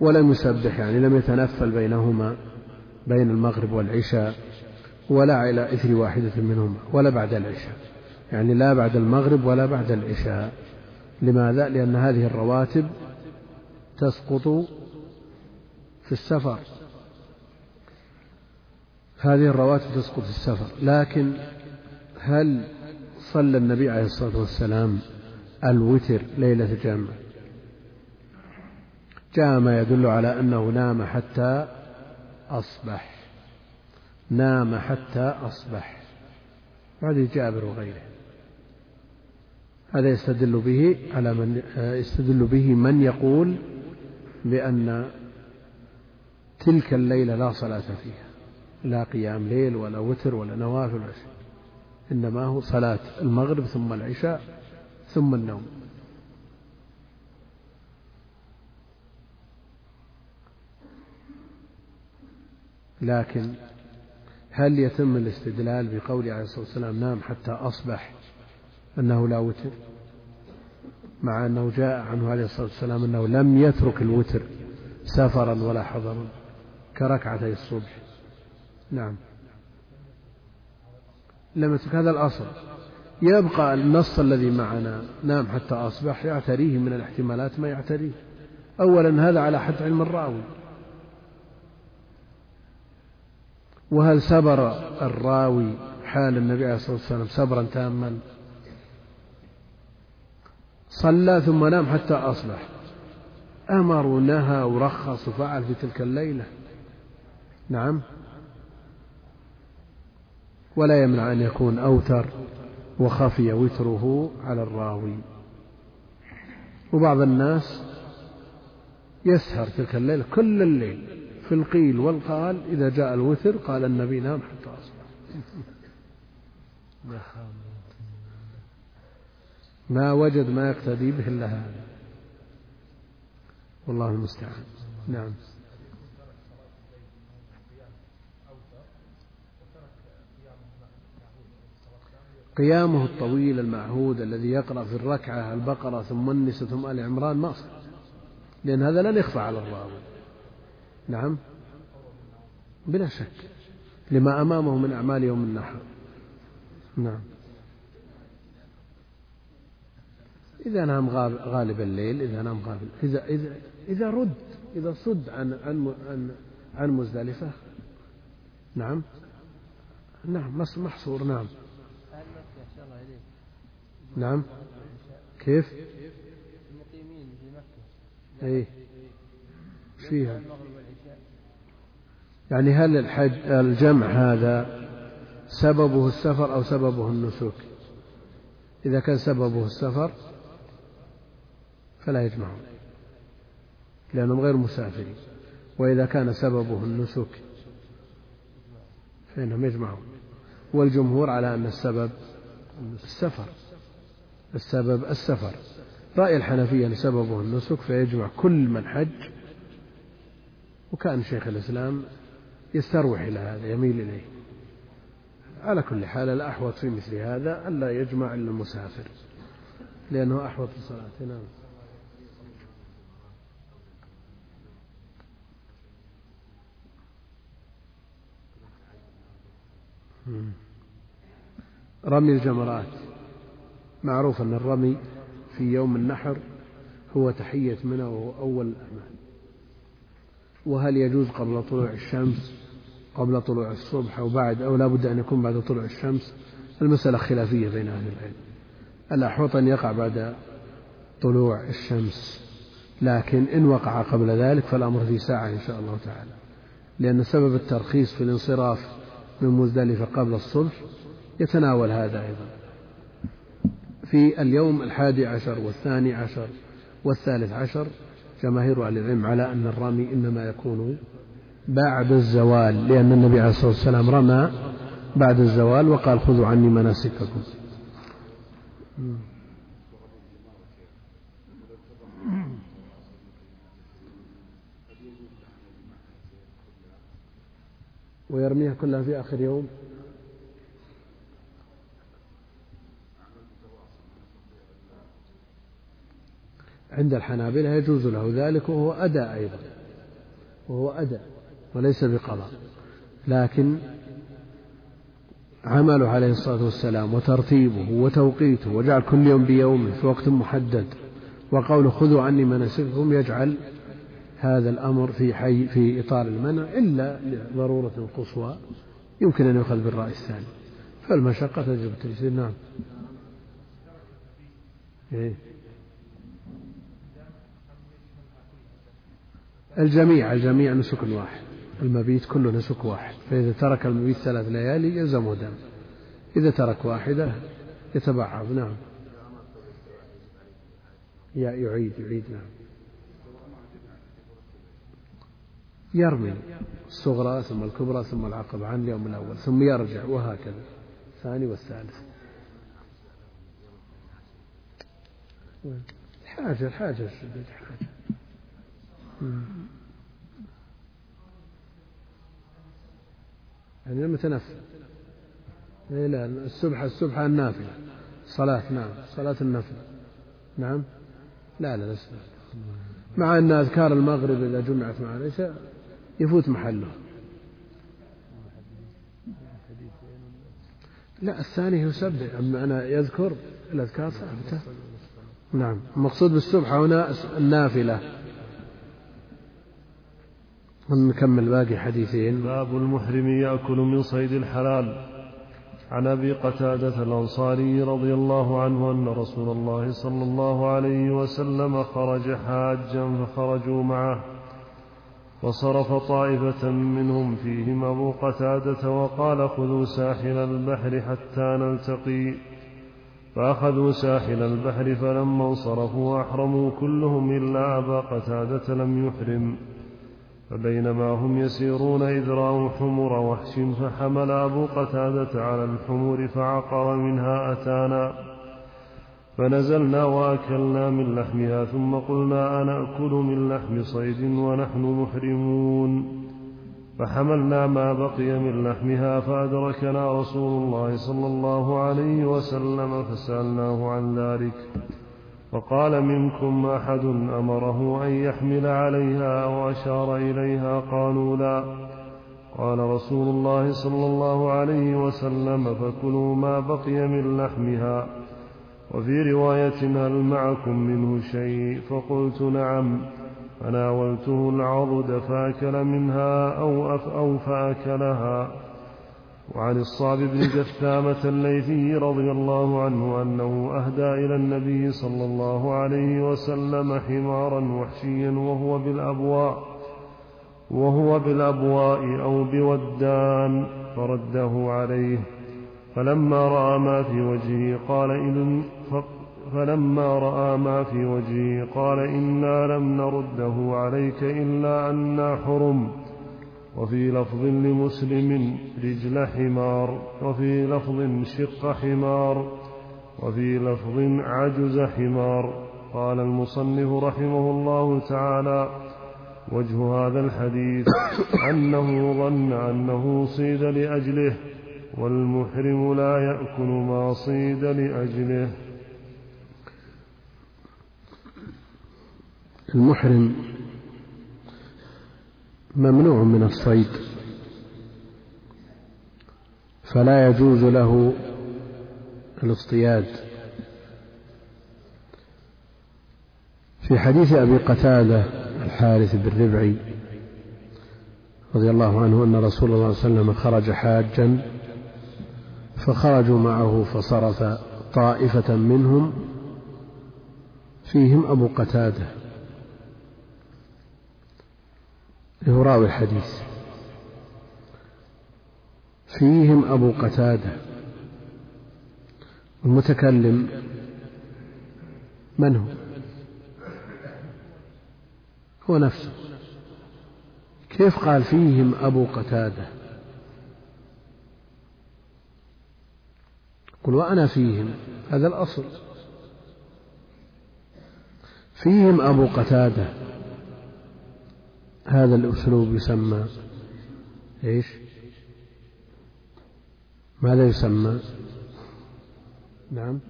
ولم يسبح يعني لم يتنفل بينهما بين المغرب والعشاء. ولا على إثر واحدة منهما ولا بعد العشاء. يعني لا بعد المغرب ولا بعد العشاء. لماذا؟ لأن هذه الرواتب تسقط في السفر. هذه الرواتب تسقط في السفر. لكن هل صلى النبي عليه الصلاة والسلام الوتر ليلة الجمع جاء ما يدل على أنه نام حتى أصبح. نام حتى أصبح. وهذه جابر وغيره. هذا يستدل به على من يستدل به من يقول بأن تلك الليلة لا صلاة فيها. لا قيام ليل ولا وتر ولا نوافل ولا شيء. إنما هو صلاة المغرب ثم العشاء ثم النوم. لكن هل يتم الاستدلال بقول عليه الصلاة والسلام نام حتى أصبح أنه لا وتر؟ مع أنه جاء عنه عليه الصلاة والسلام أنه لم يترك الوتر سفرا ولا حضرا كركعتي الصبح. نعم. لم يترك. هذا الأصل. يبقى النص الذي معنا نام حتى أصبح يعتريه من الاحتمالات ما يعتريه. أولا هذا على حد علم الراوي. وهل سبر الراوي حال النبي عليه الصلاة والسلام سبرا تاما؟ صلى ثم نام حتى أصبح. أمر ونهى ورخص وفعل في تلك الليلة. نعم. ولا يمنع أن يكون أوتر وخفي وتره على الراوي. وبعض الناس يسهر تلك الليلة كل الليل. في القيل والقال إذا جاء الوتر قال النبي نام حتى أصبح. ما وجد ما يقتدي به إلا هذا. والله المستعان. نعم. قيامه الطويل المعهود الذي يقرأ في الركعة البقرة ثم النساء ثم آل عمران ما صح لأن هذا لن يخفى على الراوي. نعم. بلا شك. لما أمامه من أعمال يوم النحر. نعم. إذا نام غالب الليل إذا نام غالب إذا إذا إذا رد إذا صد عن عن عن, عن مزدلفة. نعم. نعم محصور نعم. نعم. كيف؟ المقيمين في مكة. أي فيها. يعني هل الحج الجمع هذا سببه السفر أو سببه النسك؟ إذا كان سببه السفر فلا يجمعون لأنهم غير مسافرين وإذا كان سببه النسك فإنهم يجمعون. والجمهور على أن السبب السفر السبب السفر. رأي الحنفية أن سببه النسك فيجمع كل من حج وكأن شيخ الإسلام يستروح إلى هذا يميل إليه. على كل حال الأحوط في مثل هذا ألا يجمع إلا المسافر لأنه أحوط الصلاة نعم. رمي الجمرات. معروف أن الرمي في يوم النحر هو تحية منى وهو أول الأعمال. وهل يجوز قبل طلوع الشمس؟ قبل طلوع الصبح أو بعد أو لا بد أن يكون بعد طلوع الشمس. المسألة خلافية بين أهل العلم. الأحوط أن يقع بعد طلوع الشمس. لكن إن وقع قبل ذلك فالأمر في ساعة إن شاء الله تعالى. لأن سبب الترخيص في الانصراف من مزدلفة قبل الصبح يتناول هذا أيضا. في اليوم الحادي عشر والثاني عشر والثالث عشر جماهير أهل العلم على أن الرمي إنما يكون بعد الزوال لأن النبي عليه الصلاة والسلام رمى بعد الزوال وقال خذوا عني مناسككم. ويرميها كلها في آخر يوم. عند الحنابلة يجوز له ذلك وهو أداء أيضا وهو أداء. وليس بقضاء. لكن عمله عليه الصلاة والسلام وترتيبه وتوقيته وجعل كل يوم بيومه في وقت محدد وقوله خذوا عني مناسككم يجعل هذا الأمر في حي في إطار المنع إلا لضرورة قصوى يمكن أن يؤخذ بالرأي الثاني. فالمشقة تجب التيسير نعم. إيه؟ الجميع الجميع نسك واحد. المبيت كله نسك واحد. فإذا ترك المبيت ثلاث ليالي يلزمه دم إذا ترك واحدة يتبعض. نعم. يعيد يعيد. نعم. يرمي. الصغرى ثم الكبرى ثم العقبة عن اليوم الأول. ثم يرجع. وهكذا. الثاني والثالث. الحاجة الحاجة الشديد يعني المتنفل. إيه لا السبحة السبحة النافلة. صلاة نعم صلاة النفل. نعم؟ لا لا لسه مع أن أذكار المغرب إذا جمعت مع العشاء يفوت محله. لا الثاني يسبح. أما أنا يذكر الأذكار ثابتة نعم. المقصود بالسبحة هنا النافلة. نكمل باقي حديثين. باب المحرم يأكل من صيد الحلال. عن أبي قتادة الأنصاري رضي الله عنه أن رسول الله صلى الله عليه وسلم خرج حاجا فخرجوا معه. وصرف طائفة منهم فيهم أبو قتادة وقال خذوا ساحل البحر حتى نلتقي. فأخذوا ساحل البحر فلما انصرفوا أحرموا كلهم إلا أبا قتادة لم يحرم. فبينما هم يسيرون إذ رأوا حمر وحش فحمل أبو قتادة على الحمور فعقر منها أتانا. فنزلنا وأكلنا من لحمها ثم قلنا أنأكل من لحم صيد ونحن محرمون. فحملنا ما بقي من لحمها فأدركنا رسول الله صلى الله عليه وسلم فسألناه عن ذلك. فقال منكم أحد أمره أن يحمل عليها أو أشار إليها؟ قالوا لا. قال رسول الله صلى الله عليه وسلم فكلوا ما بقي من لحمها. وفي رواية هل معكم منه شيء؟ فقلت نعم. فناولته العضد فأكل منها أو, أف أو فأكلها. وعن الصعب بن جثامة الليثي رضي الله عنه أنه أهدى إلى النبي صلى الله عليه وسلم حمارا وحشيا وهو بالأبواء وهو بالأبواء أو بودان فرده عليه. فلما رأى ما في وجهه قال إن فلما رأى ما في وجهه قال إنا لم نرده عليك إلا أنا حرم. وفي لفظ لمسلم رجل حمار وفي لفظ شق حمار وفي لفظ عجز حمار. قال المصنف رحمه الله تعالى وجه هذا الحديث أنه ظن أنه صيد لأجله والمحرم لا يأكل ما صيد لأجله. المحرم ممنوع من الصيد. فلا يجوز له الاصطياد. في حديث أبي قتادة الحارث بن ربعي رضي الله عنه أن رسول الله صلى الله عليه وسلم خرج حاجا فخرجوا معه فصرف طائفة منهم فيهم أبو قتادة. هو راوي الحديث. فيهم أبو قتادة المتكلم. من هو؟ هو نفسه. كيف قال فيهم أبو قتادة؟ قل وأنا فيهم هذا الأصل. فيهم أبو قتادة هذا الأسلوب يسمى إيش؟ ماذا يسمى؟ نعم.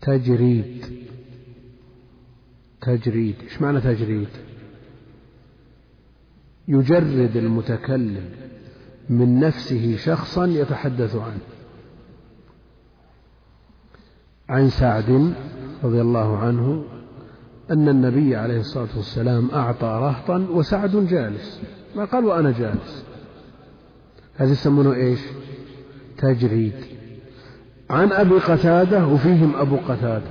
تجريد. تجريد. إيش معنى تجريد؟ يجرد المتكلم من نفسه شخصا يتحدث عنه. عن سعد رضي الله عنه أن النبي عليه الصلاة والسلام أعطى رهطا وسعد جالس. ما قال وأنا جالس. هذا يسمونه إيش؟ تجريد. عن أبي قتادة وفيهم أبو قتادة.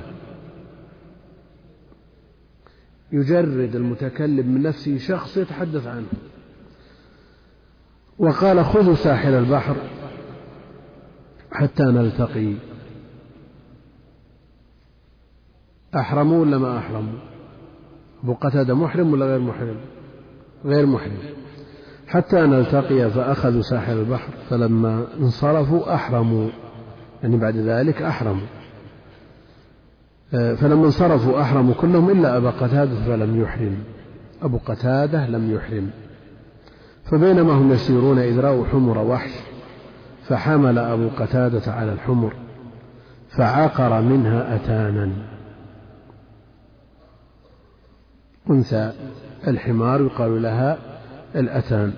يجرد المتكلم من نفسه شخص يتحدث عنه. وقال خذوا ساحل البحر حتى نلتقي. أحرموا ولا ما أحرموا؟ أبو قتادة محرم ولا غير محرم؟ غير محرم. حتى نلتقي فأخذوا ساحل البحر فلما انصرفوا أحرموا. يعني بعد ذلك أحرموا. آه، فلما انصرفوا أحرموا كلهم إلا أبا قتادة فلم يحرم. أبو قتادة لم يحرم. فبينما هم يسيرون إذ رأوا حمر وحش فحمل أبو قتادة على الحمر فعقر منها أتانا. أنثى الحمار يقال لها الأتان.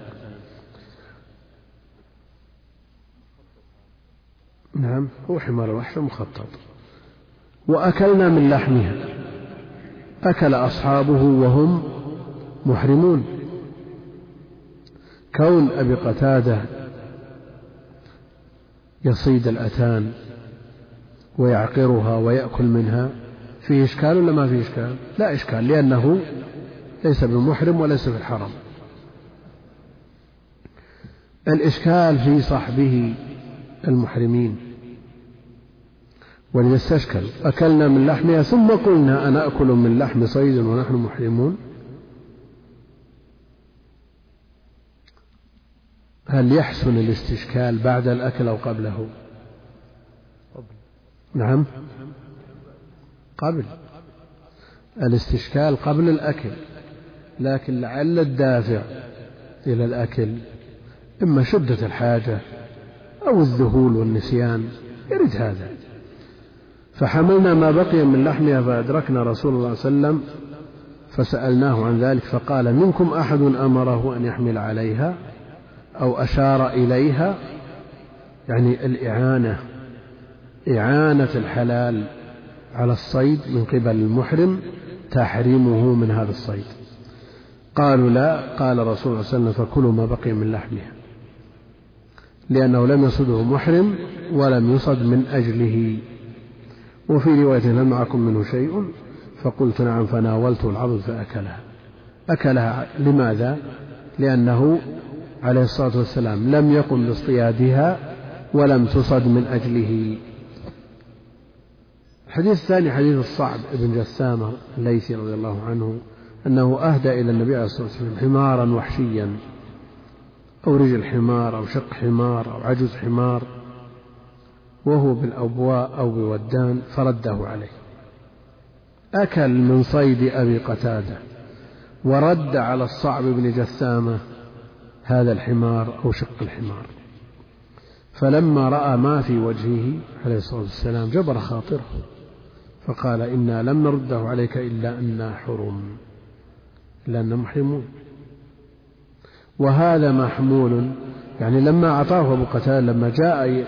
نعم هو حمار الوحش مخطط وأكلنا من لحمها. أكل أصحابه وهم محرمون. كون أبي قتادة يصيد الأتان ويعقرها ويأكل منها فيه إشكال ولا ما فيه إشكال؟ لا إشكال لأنه ليس بمحرم وليس في الحرم الإشكال في صحبه المحرمين. ولذا استشكل. أكلنا من لحمها ثم قلنا أنا أكل من لحم صيد ونحن محرمون. هل يحسن الاستشكال بعد الأكل أو قبله؟ نعم. قبل الاستشكال قبل الأكل لكن لعل الدافع إلى الأكل إما شدة الحاجة أو الذهول والنسيان يرد هذا. فحملنا ما بقي من لحمها فأدركنا رسول الله صلى الله عليه وسلم فسألناه عن ذلك فقال منكم أحد أمره أن يحمل عليها أو أشار إليها؟ يعني الإعانة إعانة الحلال على الصيد من قبل المحرم تحريمه من هذا الصيد. قالوا لا قال رسول الله صلى الله عليه وسلم فكلوا ما بقي من لحمها لأنه لم يصده محرم ولم يصد من أجله. وفي رواية هل معكم منه شيء؟ فقلت نعم فناولته العضد فأكلها. أكلها لماذا؟ لأنه عليه الصلاة والسلام لم يقم باصطيادها ولم تصد من أجله. الحديث الثاني حديث الصعب بن جسامة الليثي رضي الله عنه أنه أهدى إلى النبي عليه الصلاة والسلام حمارا وحشيا أو رجل حمار أو شق حمار أو عجز حمار وهو بالأبواء أو بودان فرده عليه. أكل من صيد أبي قتادة ورد على الصعب بن جثامة هذا الحمار أو شق الحمار. فلما رأى ما في وجهه عليه الصلاة والسلام جبر خاطره. فقال إنا لم نرده عليك إلا أنا حرم. إلا أن محرمون. وهذا محمول يعني لما أعطاه أبو قتادة لما جاء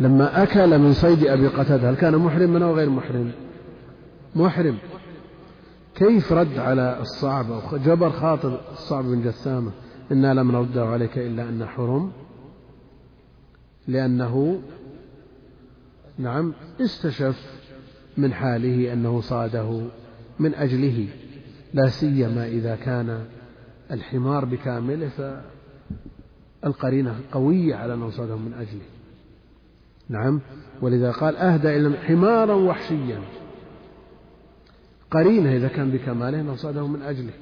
لما أكل من صيد أبي قتادة هل كان محرما أو غير محرم؟ محرم. كيف رد على الصعب أو جبر خاطر الصعب بن جثامة إنا لم نرده عليك إلا أن حرم. لأنه نعم استشف من حاله أنه صاده من أجله لا سيما إذا كان الحمار بكامله فالقرينة قوية على أنه صاده من أجله. نعم ولذا قال أهدى إلى حمارا وحشيا. قرينة إذا كان بكماله نصده من أجله.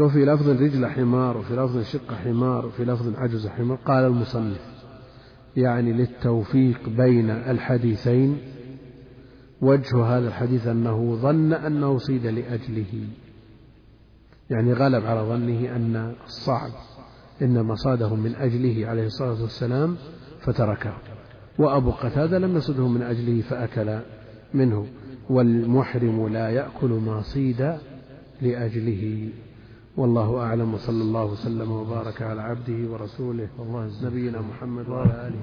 وفي لفظ رجل حمار وفي لفظ شق حمار وفي لفظ عجز حمار قال المصنف يعني للتوفيق بين الحديثين وجه هذا الحديث أنه ظن أنه صيد لأجله. يعني غلب على ظنه أن الصعب إنما صاده من أجله عليه الصلاة والسلام فتركه. وأبو قتادة لم يصده من أجله فأكل منه. والمحرم لا يأكل ما صيد لأجله. والله أعلم وصلى الله وسلم وبارك على عبده ورسوله نبينا محمد وعلى آله.